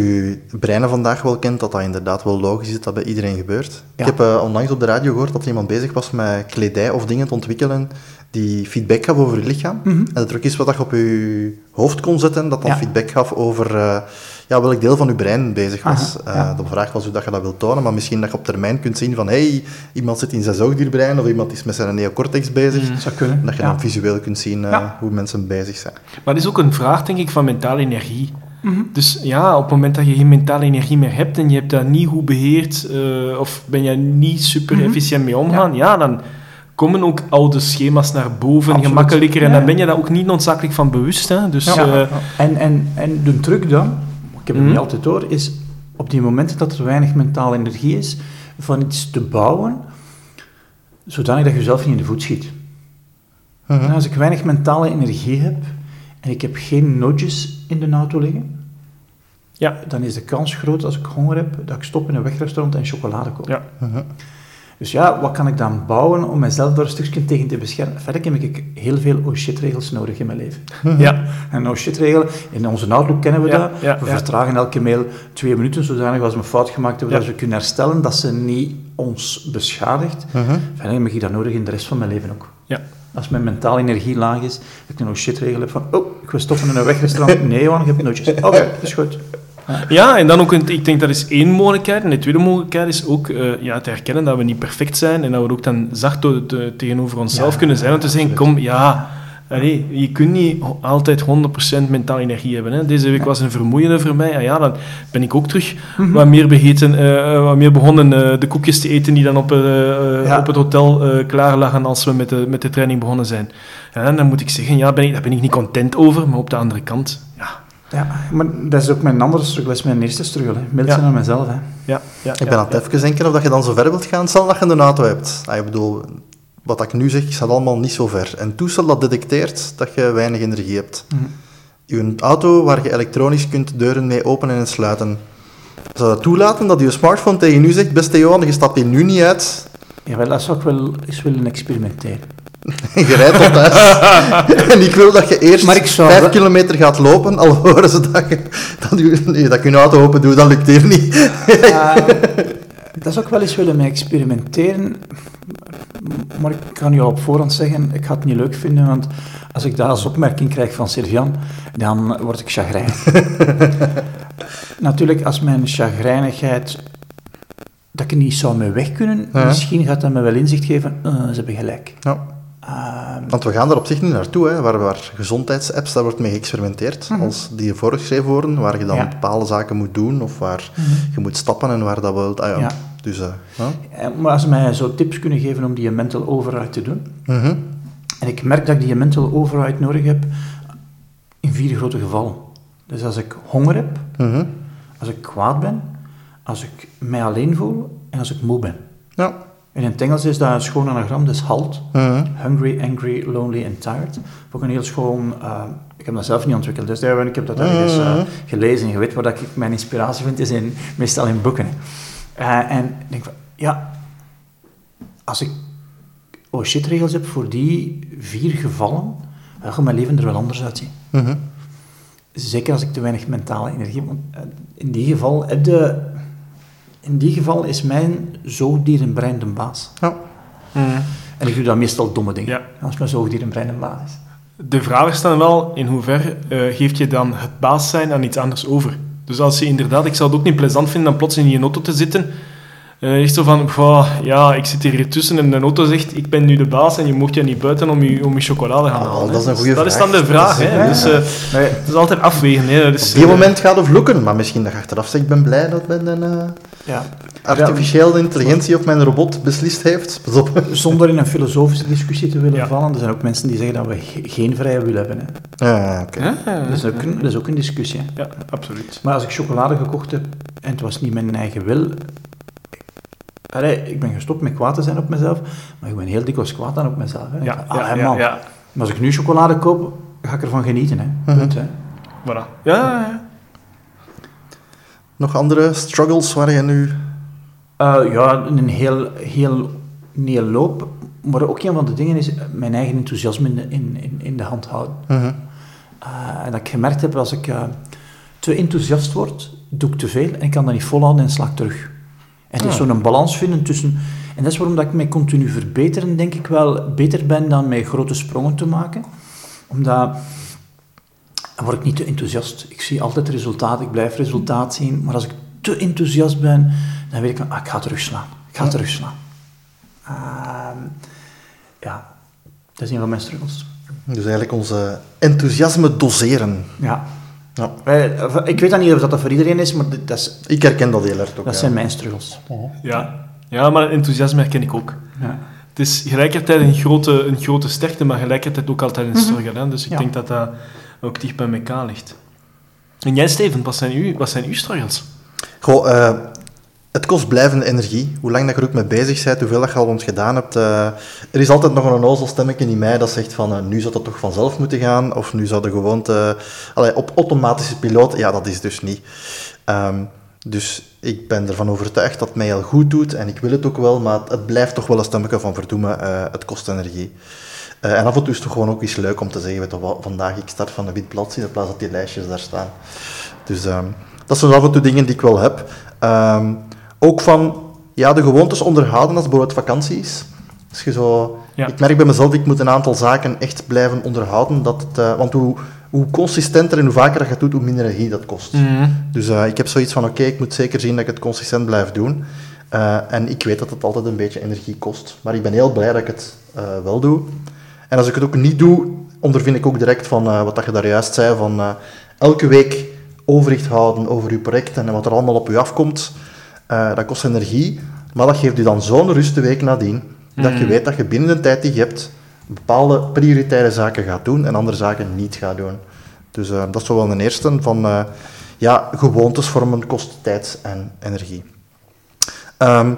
je breinen vandaag wel kent, dat dat inderdaad wel logisch is dat dat bij iedereen gebeurt. Ja. Ik heb eh, onlangs op de radio gehoord dat er iemand bezig was met kledij of dingen te ontwikkelen die feedback gaf over je lichaam. Mhm. En dat er ook iets wat je op je hoofd kon zetten, dat dan Ja. feedback gaf over eh, ja, welk deel van je brein bezig was. Aha, Eh, ja. De vraag was hoe dat je dat wilt tonen, maar misschien dat je op termijn kunt zien van hey, iemand zit in zijn zoogdierbrein of iemand is met zijn neocortex bezig. Dat zou kunnen. En dat je ja. dan visueel kunt zien eh, Ja. hoe mensen bezig zijn. Maar het is ook een vraag, denk ik, van mentale energie. Mhm. Dus ja, op het moment dat je geen mentale energie meer hebt en je hebt dat niet goed beheerd, eh, of ben je niet super Mhm. efficiënt mee omgaan, ja. dan komen ook oude schema's naar boven, Absoluut. gemakkelijker, en Ja. dan ben je daar ook niet noodzakelijk van bewust. Hè? Dus, Ja. eh, En, en, en de truc dan, ik heb het Mhm. niet altijd door, is op die momenten dat er weinig mentale energie is, van iets te bouwen, zodanig dat je jezelf niet in de voet schiet. Mhm. En als ik weinig mentale energie heb en ik heb geen nootjes in de auto liggen, ja. dan is de kans groot als ik honger heb dat ik stop in een wegrestaurant en chocolade koop. Ja. Mhm. Dus ja, wat kan ik dan bouwen om mezelf daar een stukje tegen te beschermen? Verder heb ik heel veel oh shit regels nodig in mijn leven. [LAUGHS] Ja. En oh shit in onze Outlook kennen we Ja, dat. ja, we ja. vertragen elke mail twee minuten, zodanig als we een fout gemaakt hebben, dat we kunnen herstellen, dat ze niet ons beschadigt. Mhm. Verder heb ik dat nodig in de rest van mijn leven ook. Ja. Als mijn mentale energie laag is, dat ik een oh shit regel heb van, oh, ik wil stoppen in een wegrestaurant. Nee, Johan, ik heb nootjes. Oké, dat is goed. Ja, en dan ook, een, ik denk dat is één mogelijkheid. En de tweede mogelijkheid is ook eh, ja, te herkennen dat we niet perfect zijn en dat we ook dan zacht te- tegenover onszelf Ja, kunnen zijn. Want te zeggen, kom, ja, allee, je kunt niet altijd 100% mentale energie hebben. Hè. Deze week was een vermoeiende voor mij. Ja, ja, dan ben ik ook terug Mhm. wat, meer beheten, eh, eh, wat meer begonnen de koekjes te eten die dan op, Ja. op het hotel klaar lagen als we met de, met de training begonnen zijn. En dan moet ik zeggen, ja, ben ik, daar ben ik niet content over, maar op de andere kant, ja. Ja, maar dat is ook mijn andere struggle, dat is mijn eerste struggle. Hè. Mild Ja. zijn aan mezelf. Hè. Ja, ja, Ik ben aan het even denken of dat je dan zo ver wilt gaan, stel dat je een auto hebt. Ah, ik bedoel, wat ik nu zeg, staat allemaal niet zo ver. Een toestel dat detecteert dat je weinig energie hebt. Mhm. Je auto waar je elektronisch kunt deuren mee openen en sluiten. Zou dat toelaten dat je smartphone tegen u zegt, beste Johan, je stapt hier nu niet uit, Jawel, dat zou ik wel eens willen experimenteren. [LAUGHS] je rijdt tot thuis. [LAUGHS] en ik wil dat je eerst Maar ik zou vijf wel- kilometer gaat lopen, al horen ze dat je, dat je, nee, dat je je auto open doet, dat lukt hier niet. [LAUGHS] Dat zou ik wel eens willen mee experimenteren. Maar ik kan je al op voorhand zeggen, ik ga het niet leuk vinden, want als ik dat als opmerking krijg van Sylvian, dan word ik chagrijnig. Natuurlijk, als mijn chagrijnigheid, dat ik niet zou mee weg kunnen, Ja. misschien gaat dat me wel inzicht geven, eh, ze hebben gelijk. Ja. Want we gaan er op zich niet naartoe, hè, waar, waar gezondheidsapps, daar wordt mee geëxperimenteerd, Mhm. als die voorgeschreven worden, waar je dan Ja. bepaalde zaken moet doen, of waar je moet stappen en waar dat wel... Ah, ja. Ja. Dus, eh, ja. eh, maar als ze mij zo tips kunnen geven om die mental override te doen, Mhm. En ik merk dat ik die mental override nodig heb in vier grote gevallen. Dus als ik honger heb, Mhm. als ik kwaad ben, als ik mij alleen voel en als ik moe ben. Ja. In het Engels is dat een schoon anagram, dus HALT. Mhm. Hungry, angry, lonely and tired. Ook een heel schoon... eh, ik heb dat zelf niet ontwikkeld, dus daar, ik heb dat ergens eh, Mhm. gelezen. En je weet waar dat ik mijn inspiratie vind, is in, meestal in boeken. Eh, en ik denk van, ja... Als ik oh shit regels heb voor die vier gevallen, dan gaat mijn leven er wel anders uitzien. Mhm. Zeker als ik te weinig mentale energie heb. Want in die geval, heb de, in die geval is mijn zoogdierenbrein de baas. Ja. En ik doe dan meestal domme dingen. Ja. Als mijn zoogdierenbrein de baas is. De vraag is dan wel, in hoeverre eh geeft je dan het baas zijn aan iets anders over? Dus als je inderdaad, ik zou het ook niet plezant vinden om plots in je auto te zitten. Eh echt zo van, "Goh, ja, ik zit hier tussen en de auto zegt, ik ben nu de baas en je mocht je niet buiten om je, om je chocolade gaan Ah, halen. dat is een goede dat is dan de vraag. Dat is- Hè. ja. Dus, eh, Nee, het is altijd afwegen. Hè. Dus, Op die eh, moment gaat het vloeken, maar misschien dat achteraf zegt, ik ben blij dat mijn eh, ja. artificiële intelligentie of mijn robot beslist heeft. Pas op. [LAUGHS] Zonder in een filosofische discussie te willen Ja. vallen, er zijn ook mensen die zeggen dat we ge- geen vrije wil hebben. Hè. Ja, oké. hè? Dat, is ook een, dat is ook een discussie. hè. Ja, absoluut. Maar als ik chocolade gekocht heb en het was niet mijn eigen wil. Allee, ik ben gestopt met kwaad te zijn op mezelf, maar ik ben heel dikwijls kwaad dan op mezelf. Hè. Ja, Ah, ja, man. ja. Maar als ik nu chocolade koop, ga ik ervan genieten. Hè. Mhm. Punt, hè. Voilà. Ja, ja, ja. Nog andere struggles waar je nu... Eh, ja, een heel, heel, een heel loop. Maar ook een van de dingen is mijn eigen enthousiasme in de, in, in, in de hand houden. Mhm. Eh, en dat ik gemerkt heb, als ik eh, te enthousiast word, doe ik te veel en ik kan dat niet volhouden en sla ik terug. En het is Ah. zo'n balans vinden tussen... En dat is waarom dat ik mij continu verbeteren, denk ik wel, beter ben dan met grote sprongen te maken. Omdat... Dan word ik niet te enthousiast. Ik zie altijd resultaat, ik blijf resultaat zien. Maar als ik te enthousiast ben, dan weet ik van, ah, ik ga terugslaan. Ik ga terugslaan. Ehm, ja, dat is een van mijn struggles. Dus eigenlijk onze enthousiasme doseren. Ja. Ja. Wij- Ik weet dan niet of dat voor iedereen is, maar dit- dat, is, Ik herken dat heel erg ook. dat ja. zijn mijn struggles. Ja. ja, maar enthousiasme herken ik ook. Ja. Het is gelijkertijd een grote, een grote sterkte, maar gelijkertijd ook altijd een struggle. Hè? Dus ik Ja. denk dat dat ook dicht bij elkaar ligt. En jij, Steven, wat zijn, uw, wat zijn uw struggles? Goh, eh, het kost blijvende energie. Hoe lang dat je er ook mee bezig bent, hoeveel dat je al ons gedaan hebt. eh, er is altijd nog een onnozel stemmetje in mij dat zegt van eh, nu zou dat toch vanzelf moeten gaan. Of nu zou de gewoonte... allee, op automatische piloot, ja, dat is dus niet. Ehm, dus ik ben ervan overtuigd dat het mij heel goed doet. En ik wil het ook wel, maar het, blijft toch wel een stemmetje van verdoemen. eh, het kost energie. En af en toe is het toch gewoon ook eens leuk om te zeggen, weet vandaag ik start van een wit bladzijde in plaats dat die lijstjes daar staan. Dus ehm, dat zijn af en toe dingen die ik wel heb. Ehm, ook van ja, de gewoontes onderhouden als bijvoorbeeld vakantie is. Als je zo, Ja. Ik merk bij mezelf, ik moet een aantal zaken echt blijven onderhouden. Dat het, eh, want hoe, hoe consistenter en hoe vaker dat je het doet, hoe minder energie dat kost. Dus eh, ik heb zoiets van, oké, ik moet zeker zien dat ik het consistent blijf doen. Eh, en ik weet dat het altijd een beetje energie kost. Maar ik ben heel blij dat ik het wel doe. En als ik het ook niet doe, ondervind ik ook direct van wat dat je daar juist zei, van elke week overzicht houden over je projecten en wat er allemaal op je afkomt. Eh, dat kost energie, maar dat geeft je dan zo'n ruste week nadien, dat je weet dat je binnen de tijd die je hebt, bepaalde prioritaire zaken gaat doen en andere zaken niet gaat doen. Dus eh, dat is wel een eerste van, eh, ja, gewoontes vormen kost tijd en energie. Ehm,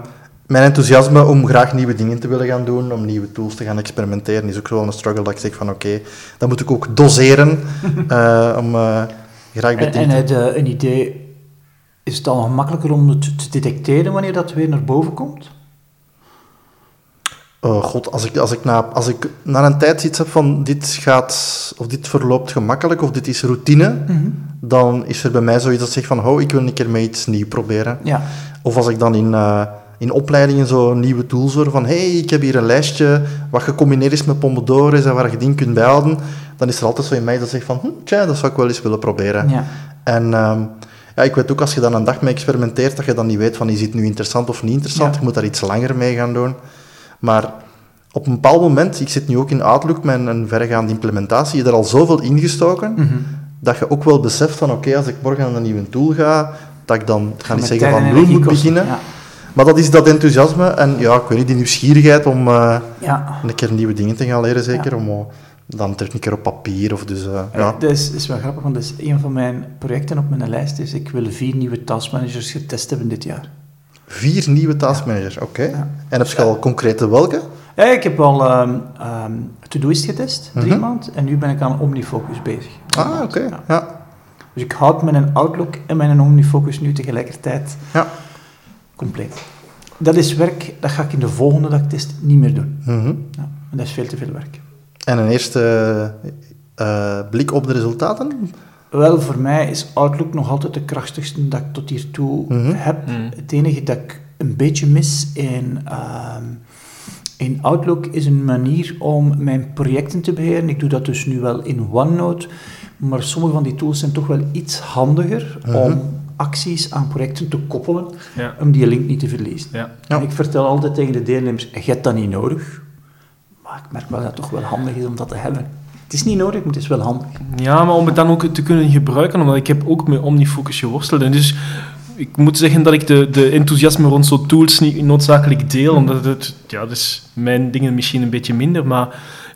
mijn enthousiasme om graag nieuwe dingen te willen gaan doen, om nieuwe tools te gaan experimenteren, is ook wel een struggle dat ik zeg van oké, dat moet ik ook doseren [LAUGHS] om graag bij En, dingen en het, een idee, is het al gemakkelijker om het te detecteren wanneer dat weer naar boven komt? Oh god, als ik, als, ik na, als ik na een tijd iets heb van dit gaat, of dit verloopt gemakkelijk, of dit is routine, dan is er bij mij zoiets dat zegt van, oh, ik wil een keer met iets nieuws proberen. Ja. Of als ik dan in, eh, in opleidingen zo nieuwe tools hoor van, hey, ik heb hier een lijstje wat gecombineerd is met Pomodoro's en waar je dingen kunt bijhouden, dan is er altijd zo in mij dat zegt van, hm, tja, dat zou ik wel eens willen proberen. ja. En ehm, ja, ik weet ook, als je dan een dag mee experimenteert, dat je dan niet weet van, is dit nu interessant of niet interessant, Ja. je moet daar iets langer mee gaan doen. Maar op een bepaald moment, ik zit nu ook in Outlook met een verregaande implementatie, je hebt er al zoveel ingestoken, Mhm. dat je ook wel beseft van, oké, als ik morgen aan een nieuwe tool ga, dat ik dan, ik ga niet zeggen van nul moet beginnen, Ja. maar dat is dat enthousiasme en ja, ik weet niet, die nieuwsgierigheid om eh, ja. een keer nieuwe dingen te gaan leren, zeker, om eh, dan terug een keer op papier of dus, eh, Ja. ja. Dat is, is wel grappig, want dat is een van mijn projecten op mijn lijst. Is ik wil vier nieuwe taskmanagers getest hebben dit jaar. Vier nieuwe taskmanagers, oké. Ja. En heb je al concrete welke? Ja, ik heb al ehm, Todoist getest, drie Mhm. maanden, en nu ben ik aan Omnifocus bezig. Ah, oké. ja. Ja. Dus ik houd mijn Outlook en mijn Omnifocus nu tegelijkertijd Ja. compleet. Dat is werk, dat ga ik in de volgende dat ik test niet meer doen. Mhm. Ja, dat is veel te veel werk. En een eerste eh, blik op de resultaten? Wel, voor mij is Outlook nog altijd de krachtigste dat ik tot hiertoe Mhm. heb. Mhm. Het enige dat ik een beetje mis in, ehm, in Outlook is een manier om mijn projecten te beheren. Ik doe dat dus nu wel in OneNote, maar sommige van die tools zijn toch wel iets handiger Mhm. om acties aan projecten te koppelen, Ja. om die link niet te verliezen. Ja. Ja. En ik vertel altijd tegen de deelnemers, je hebt dat niet nodig. Maar ik merk wel dat het toch wel handig is om dat te hebben. Het is niet nodig, maar het is wel handig. Ja, maar om het dan ook te kunnen gebruiken, omdat ik heb ook met Omnifocus geworsteld. En dus ik moet zeggen dat ik de, de enthousiasme rond zo'n tools niet noodzakelijk deel, omdat het, ja, dus mijn dingen misschien een beetje minder, maar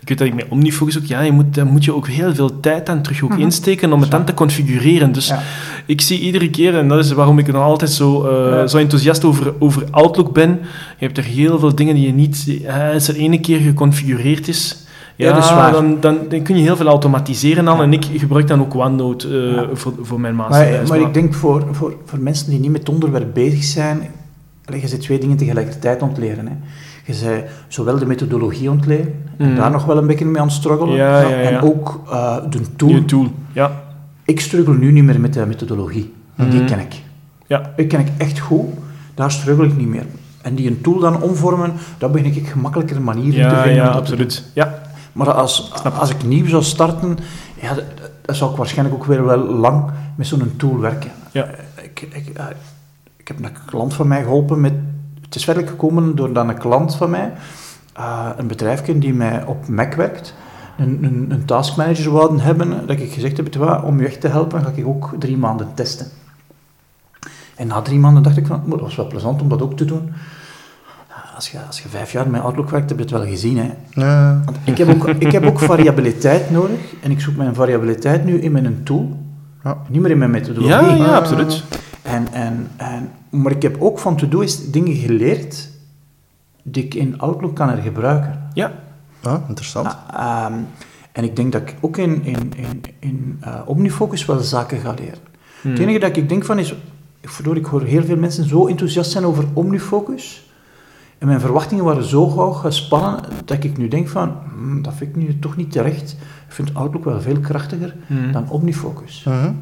ik weet dat ik met Omnifocus ook, ja, je moet, daar moet je ook heel veel tijd aan terug ook Mhm. insteken om het dan te configureren. Dus Ja. ik zie iedere keer, en dat is waarom ik er nog altijd zo, eh, Ja. zo enthousiast over, over Outlook ben, je hebt er heel veel dingen die je niet, eh, als er ene keer geconfigureerd is, Ja, ja, dat is waar. Dan, dan, dan kun je heel veel automatiseren al. En ik gebruik dan ook OneNote Ja. voor, voor mijn masterlijst. Maar, maar ik denk voor, voor, voor mensen die niet met onderwerp bezig zijn, je zit twee dingen tegelijkertijd ontleren. Hè. Je zei zowel de methodologie ontleren, en Mhm. daar nog wel een beetje mee aan het struggelen, Ja, ja, ja. en ook eh, de tool. Tool. Ja. Ik struggle nu niet meer met de methodologie, want die ken ik. Ja. Die ken ik echt goed, daar struggle ik niet meer. En die een tool dan omvormen, daar begin ik gemakkelijker manieren te Ja, vinden. ja, dat te absoluut. Ja. Maar als, als ik nieuw zou starten, ja, dat, dat zou ik waarschijnlijk ook weer wel lang met zo'n tool werken. Ja. Ik, ik, eh, ik heb een klant van mij geholpen met... Het is verder gekomen doordat een klant van mij, eh, een bedrijfje die mij op Mac werkt, een, een, een taskmanager wouden hebben, dat ik gezegd heb, om je echt te helpen, ga ik ook drie maanden testen. En na drie maanden dacht ik van, "Moe, dat was wel plezant om dat ook te doen. Als je, als je vijf jaar met Outlook werkt, heb je het wel gezien. Hè. Ja. Want ik heb, ook, ik heb ook variabiliteit nodig en ik zoek mijn variabiliteit nu in mijn tool, Ja. niet meer in mijn methodologie. Ja, ja, absoluut. En, en, en, maar ik heb ook van to-do's dingen geleerd die ik in Outlook kan hergebruiken. Ja. Ah, interessant. Ah, ehm, en ik denk dat ik ook in, in, in, in eh, Omnifocus wel zaken ga leren. Hmm. Het enige dat ik denk van is, verdorie, ik hoor heel veel mensen zo enthousiast zijn over Omnifocus. En mijn verwachtingen waren zo hoog gespannen dat ik nu denk van, hmm, dat vind ik nu toch niet terecht. Ik vind Outlook wel veel krachtiger Hmm. dan Omnifocus. Ja.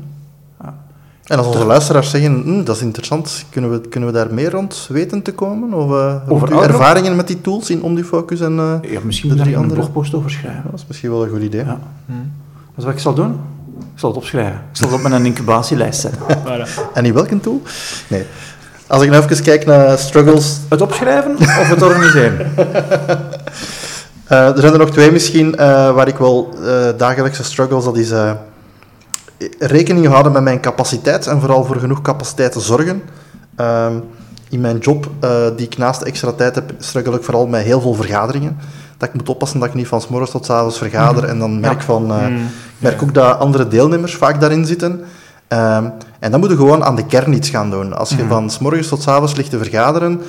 En als onze luisteraars zeggen, "Hm, dat is interessant, kunnen we, kunnen we daar meer rond weten te komen? Of uh, Over uw ervaringen met die tools in OmniFocus? En, eh, Ja, misschien De drie daar een andere? blogpost over schrijven. dat is misschien wel een goed idee. Ja. Hmm. Dat is wat ik zal doen. Ik zal het opschrijven. Ik zal het op mijn incubatielijst zetten. [LAUGHS] En in welke tool? Nee. Als ik nou even kijk naar struggles, Het opschrijven of het organiseren? [LAUGHS] Eh, er zijn er nog twee misschien eh, waar ik wel eh, dagelijkse struggles, dat is eh, rekening houden met mijn capaciteit en vooral voor genoeg capaciteit te zorgen. Ehm, in mijn job, eh, die ik naast extra tijd heb, struggle ik vooral met heel veel vergaderingen. Dat ik moet oppassen dat ik niet van s morgens tot s avonds vergader en dan merk van... eh, Hmm. ik merk ook dat andere deelnemers vaak daarin zitten. Ehm, en dan moet je gewoon aan de kern iets gaan doen. Als je Mhm. van s morgens tot s avonds ligt te vergaderen,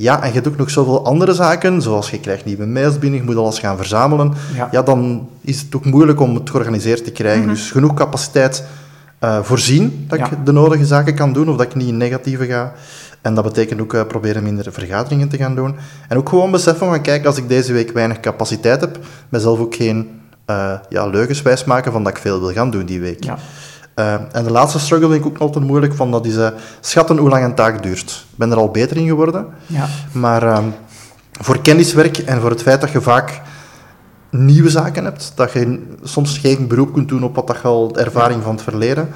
ja, en je hebt ook nog zoveel andere zaken, zoals je krijgt nieuwe mails binnen, je moet alles gaan verzamelen, Ja. ja, dan is het ook moeilijk om het georganiseerd te krijgen. Mhm. Dus genoeg capaciteit eh, voorzien dat Ja. ik de nodige zaken kan doen, of dat ik niet in negatieve ga. En dat betekent ook eh, proberen minder vergaderingen te gaan doen. En ook gewoon beseffen van, kijk, als ik deze week weinig capaciteit heb, mezelf ook geen eh, ja, leugens wijs maken van dat ik veel wil gaan doen die week. Ja. Eh, en de laatste struggle vind ik ook altijd moeilijk, van dat is eh, schatten hoe lang een taak duurt. Ik ben er al beter in geworden, Ja. maar ehm, voor kenniswerk en voor het feit dat je vaak nieuwe zaken hebt, dat je soms geen beroep kunt doen op wat dat je al ervaring van het verleden.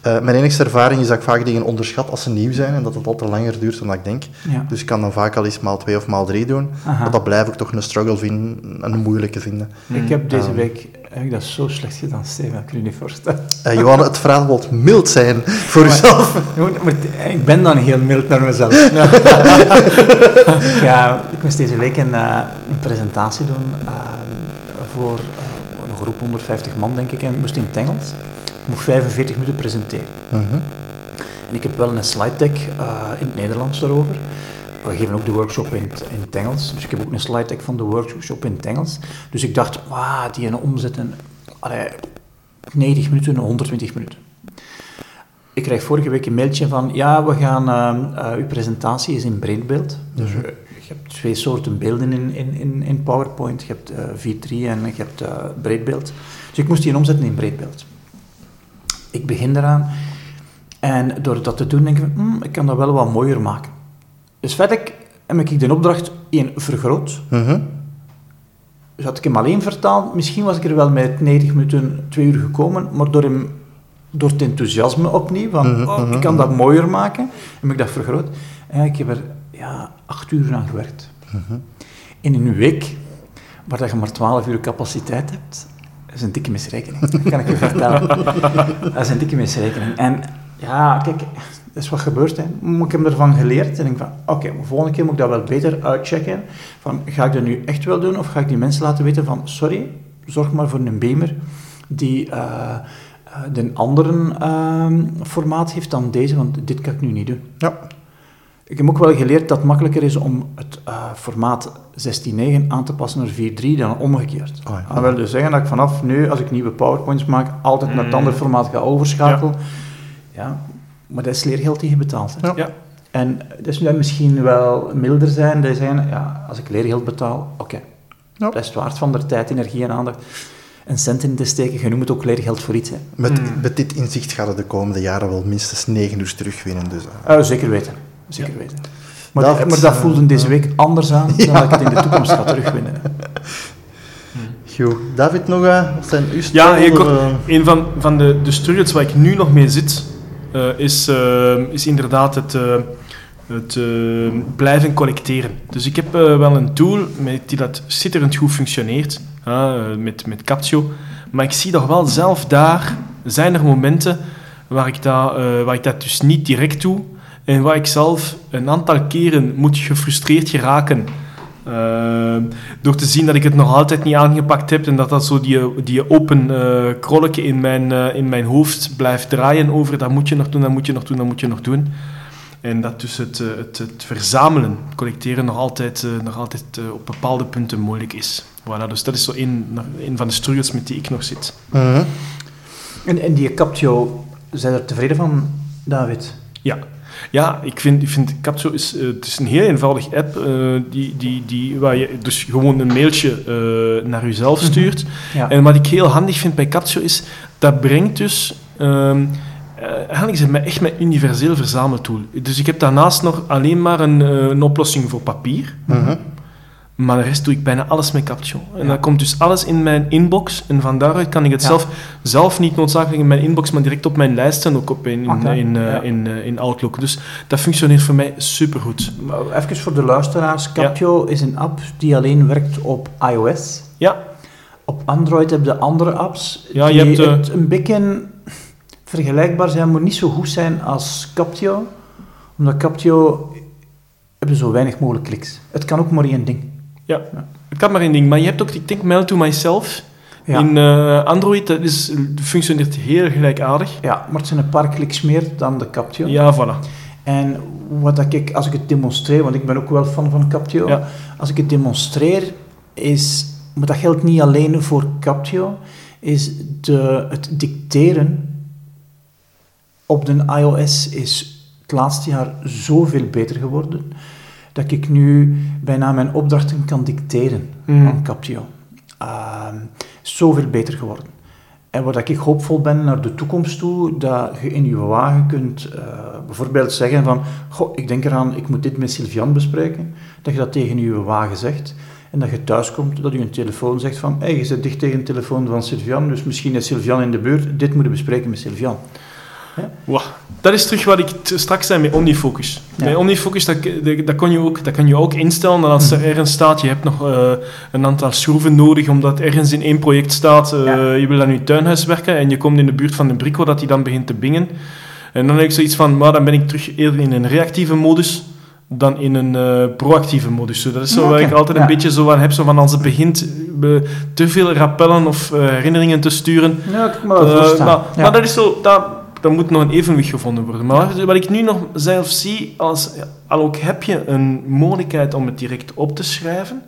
Eh, mijn enigste ervaring is dat ik vaak dingen onderschat als ze nieuw zijn en dat het altijd langer duurt dan ik denk. Ja. Dus ik kan dan vaak al eens maal twee of maal drie doen. Aha. Maar dat blijf ik toch een struggle vinden, een moeilijke vinden. Ik heb deze Ehm. week heb ik dat zo slecht gedaan, Steven. Dat kun je niet voorstellen. Eh Johan, het verhaal wil mild zijn voor jezelf. [LAUGHS] Je moet- maar ik ben dan heel mild naar mezelf. [LAUGHS] ja, ik moest deze week een, eh, een presentatie doen eh, voor eh, een groep 150 man, denk ik, en ik moest in het Engels. Ik moest 45 minuten presenteren. Mhm. En ik heb wel een slide deck eh, in het Nederlands daarover. We geven ook de workshop in in het Engels. Dus ik heb ook een slide deck van de workshop in het Engels. Dus ik dacht, wauw, die een omzetten. Allee, 90 minuten, 120 minuten. Ik kreeg vorige week een mailtje van, ja, we gaan, eh, uw presentatie is in breedbeeld. Dus Mhm. eh, je hebt twee soorten beelden in, in, in, in PowerPoint. Je hebt eh, V3 en je hebt breedbeeld. Dus ik moest die omzetten in breedbeeld. ik begin eraan. En door dat te doen, denk ik, "Hmm, ik kan dat wel wat mooier maken. Dus verder heb ik de opdracht één vergroot. Mhm. Dus had ik hem alleen vertaald, misschien was ik er wel met 90 minuten, twee uur gekomen, maar door, hem, door het enthousiasme opnieuw, van Mhm, oh, mhm, ik kan dat mooier maken, heb ik dat vergroot. En ik heb er ja, acht uur aan gewerkt. Mhm. In een week, waar dat je maar 12 uur capaciteit hebt, dat is een dikke misrekening, dat [LAUGHS] kan ik je vertellen. Dat is een dikke misrekening. En ja, kijk, dat is wat gebeurt. Hè. Ik heb ervan geleerd en ik van, oké, maar volgende keer moet ik dat wel beter uitchecken. Van, ga ik dat nu echt wel doen of ga ik die mensen laten weten van, sorry, zorg maar voor een beamer die eh eh, een andere ehm, formaat heeft dan deze, want dit kan ik nu niet doen. Ja. Ik heb ook wel geleerd dat het makkelijker is om het eh, formaat 16.9 aan te passen naar 4.3 dan omgekeerd. Oh ja. Dat wil dus zeggen dat ik vanaf nu, als ik nieuwe powerpoints maak, altijd naar het Mm. andere formaat ga overschakelen. Ja. Maar dat is leergeld die je betaalt. Hè. Ja. Ja. En dat is nu misschien wel milder zijn, dat zijn, ja, als ik leergeld betaal, oké. Ja. Dat is het waard van de tijd, energie en aandacht. En centen in te steken, je noemt het ook leergeld voor iets. Hè. Met, Hmm. met dit inzicht gaan we de komende jaren wel minstens 9 uur terugwinnen. Dus, eh. Eh, zeker weten. Zeker weten. Maar, David, maar dat eh, voelde deze ja. week anders aan [LAUGHS] dan dat ik het in de toekomst ga terugwinnen. [LAUGHS] David, nog eh, wat zijn uw Ja, eh, Een van, van de, de struggles waar ik nu nog mee zit, eh, is, eh, is inderdaad het, eh, het eh, blijven collecteren. Dus ik heb eh, wel een tool met, die dat schitterend goed functioneert, eh, met, met Captio. Maar ik zie toch wel zelf daar, zijn er momenten waar ik, dat, eh, waar ik dat dus niet direct doe. En waar ik zelf een aantal keren moet gefrustreerd geraken. Eh, door te zien dat ik het nog altijd niet aangepakt heb en dat dat zo die, die open eh krolletje in mijn, eh, in mijn hoofd blijft draaien over dat moet je nog doen, dat moet je nog doen, dat moet je nog doen. En dat dus het, eh, het, het verzamelen, het collecteren nog altijd, eh, nog altijd eh, op bepaalde punten moeilijk is. Voilà, dus dat is zo een, een van de struggles met die ik nog zit. mhm. En, en die Captio, zijn er tevreden van, David? Ja, ja ik vind, ik vind Captio is, eh, het is een heel eenvoudig app eh, die, die, die, waar je dus gewoon een mailtje eh, naar jezelf stuurt. Ja. En wat ik heel handig vind bij Captio is, dat brengt dus... ehm eh, eigenlijk is het echt mijn universeel verzameltool. Dus ik heb daarnaast nog alleen maar een, eh, een oplossing voor papier. Mhm. Maar de rest doe ik bijna alles met Captio. En Ja. dan komt dus alles in mijn inbox. En van daaruit kan ik het Ja. zelf, zelf niet noodzakelijk in mijn inbox, maar direct op mijn lijst en ook op in, in, eh, ja. in, eh, in Outlook. Dus dat functioneert voor mij supergoed. Even voor de luisteraars, Captio is een app die alleen werkt op iOS. Ja, Op Android heb je andere apps Ja, die je hebt, eh, het een beetje vergelijkbaar zijn, maar niet zo goed zijn als Captio. Omdat Captio hebben zo weinig mogelijk kliks. Het kan ook maar één ding. Ja. Het kan maar één ding. Maar je hebt ook, ik denk, Mail to Myself. Ja. In eh, Android, dat is, functioneert heel gelijkaardig. Ja, maar het zijn een paar kliks meer dan de Captio. Ja, voilà. En wat dat ik, als ik het demonstreer, want ik ben ook wel fan van Captio, Ja. als ik het demonstreer, is, maar dat geldt niet alleen voor Captio, is de, het dicteren op de iOS is het laatste jaar zoveel beter geworden, dat ik nu bijna mijn opdrachten kan dicteren Mhm. aan Captio. Ehm, zoveel beter geworden. En wat ik hoopvol ben naar de toekomst toe, dat je in je wagen kunt eh, bijvoorbeeld zeggen van, goh, ik denk eraan, ik moet dit met Sylvian bespreken, dat je dat tegen je wagen zegt, en dat je thuis komt, dat je een telefoon zegt van, hey, je zit dicht tegen de telefoon van Sylvian, dus misschien is Sylvian in de buurt, dit moeten we bespreken met Sylvian. Wow. Dat is terug wat ik straks zei met OmniFocus. Ja. Bij OmniFocus, dat, dat, kon je ook, dat kan je ook instellen. Dat als er ergens staat, je hebt nog eh, een aantal schroeven nodig, omdat ergens in één project staat, eh, Ja. je wil aan je tuinhuis werken en je komt in de buurt van de brico, dat die dan begint te bingen. En dan heb ik zoiets van, maar dan ben ik terug eerder in een reactieve modus dan in een eh, proactieve modus. Zo, dat is zo waar ik altijd Ja. een beetje zo aan heb, zo van als het begint te veel rappellen of herinneringen te sturen, Ja, ik kan me maar, maar dat is zo, dat, dat moet nog een evenwicht gevonden worden. Maar wat ik nu nog zelf zie, als, al ook heb je een mogelijkheid om het direct op te schrijven.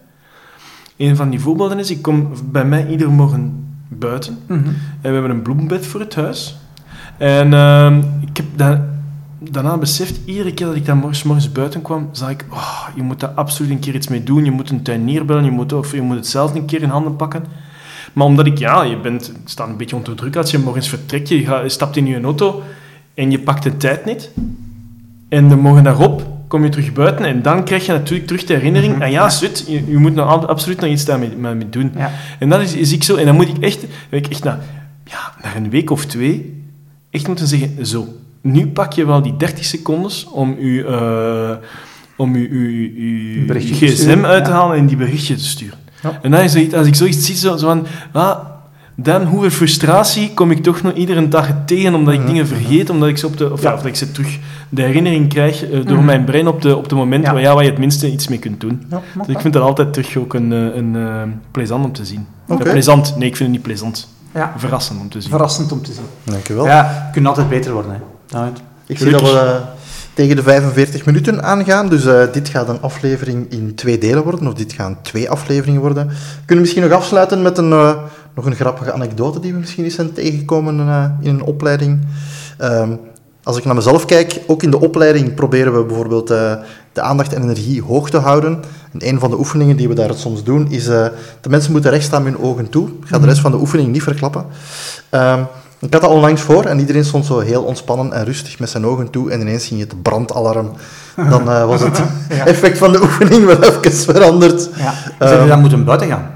Een van die voorbeelden is, ik kom bij mij iedere morgen buiten Mhm. en we hebben een bloembed voor het huis. En ehm, ik heb da- daarna beseft, iedere keer dat ik daar morgens, morgens buiten kwam, zag ik, oh, je moet daar absoluut een keer iets mee doen. Je moet een tuinier bellen, je moet, of je moet het zelf een keer in handen pakken. Maar omdat ik, ja, je bent, staat een beetje onder druk als je morgens vertrekt, je, gaat, je stapt in je auto en je pakt de tijd niet. En de morgen daarop kom je terug buiten en dan krijg je natuurlijk terug de herinnering. Mhm. En ja, zut, je, je moet nou absoluut nog iets daarmee mee, mee doen. Ja. En dat is, is ik zo, en dan moet ik echt, ik echt na, ja, na een week of twee echt moeten zeggen, zo, nu pak je wel die 30 secondes om je, eh, om gsm uit te ja. halen en die berichtje te sturen. Ja. En dan is zoiets, als ik zoiets zie, zo, zo van, ah, dan hoeveel frustratie kom ik toch nog iedere dag tegen, omdat ik Mhm. dingen vergeet, omdat ik ze op de, of, Ja. ja, of dat ik ze terug de herinnering krijg eh, door Mhm. mijn brein op de, op de momenten Ja. waar, ja, waar je het minste iets mee kunt doen. Ja, Dus ik vind dat altijd terug ook een, eh, een, eh, plezant om te zien. Plezant, nee, ik vind het niet plezant. ja, Verrassend om te zien. verrassend om te zien. Dankjewel. Ja, je kunt altijd beter worden. Hè. David. Ik zie dat we tegen de 45 minuten aangaan, dus eh, dit gaat een aflevering in twee delen worden, of dit gaan twee afleveringen worden. We kunnen misschien nog afsluiten met een, eh, nog een grappige anekdote die we misschien eens zijn tegengekomen eh, in een opleiding. Ehm, als ik naar mezelf kijk, ook in de opleiding proberen we bijvoorbeeld de aandacht en energie hoog te houden. En een van de oefeningen die we daar soms doen, is de mensen moeten recht staan met hun ogen toe. Ik ga de rest van de oefening niet verklappen. Um, ik had dat onlangs voor en iedereen stond zo heel ontspannen en rustig met zijn ogen toe en ineens ging je het brandalarm. Dan uh, was het [LAUGHS] ja. effect van de oefening wel even veranderd. Ja. Zou je um, dan moeten buiten gaan?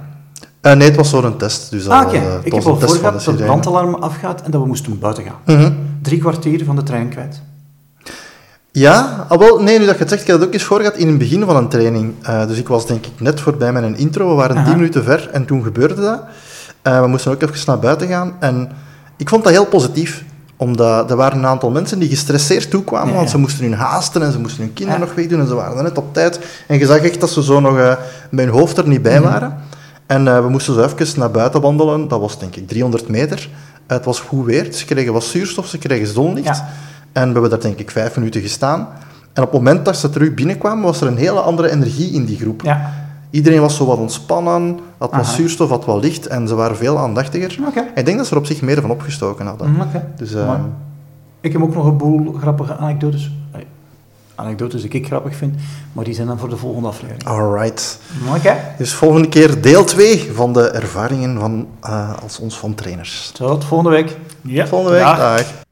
Uh, nee, het was zo'n test. Dus ah. Okay. Uh, ik heb al voor dat het brandalarm afgaat en dat we moesten buiten gaan. -hmm. Drie kwartier van de trein kwijt. Ja, ah, wel, nee, nu dat je het zegt, ik had het ook eens voor gehad in het begin van een training. Dus ik was denk ik net voorbij met een intro, we waren Aha. tien minuten ver en toen gebeurde dat. We moesten ook even naar buiten gaan en ik vond dat heel positief. Omdat er waren een aantal mensen die gestresseerd toekwamen, ja, want ze moesten hun haasten en ze moesten hun kinderen nog wegdoen en ze waren net op tijd. En je zag echt dat ze zo nog uh, met hun hoofd er niet bij waren. Mm -hmm. En uh, we moesten zo even naar buiten wandelen, dat was denk ik 300 meter. het was goed weer, ze kregen wat zuurstof, ze kregen zonlicht. En we hebben daar denk ik vijf minuten gestaan. En op het moment dat ze terug binnenkwamen, was er een hele andere energie in die groep. Ja. Iedereen was zo wat ontspannen, had wat zuurstof, had wat licht en ze waren veel aandachtiger. Okay. Ik denk dat ze er op zich meer van opgestoken hadden. Mm, okay. Dus, uh, ik heb ook nog een boel grappige anekdotes. Nee, anekdotes die ik grappig vind, maar die zijn dan voor de volgende aflevering. Alright. Oké. Okay. Dus volgende keer deel 2 van de ervaringen van, uh, als ons van trainers. Tot volgende week. Ja, volgende week. Dag. Dag.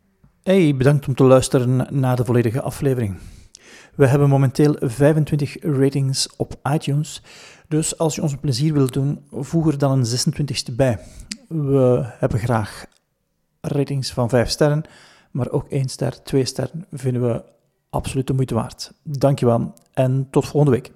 Hey, bedankt om te luisteren naar de volledige aflevering. We hebben momenteel 25 ratings op iTunes, dus als je ons een plezier wilt doen, voeg er dan een 26ste bij. We hebben graag ratings van 5 sterren, maar ook 1 ster, 2 sterren vinden we absoluut de moeite waard. Dankjewel en tot volgende week.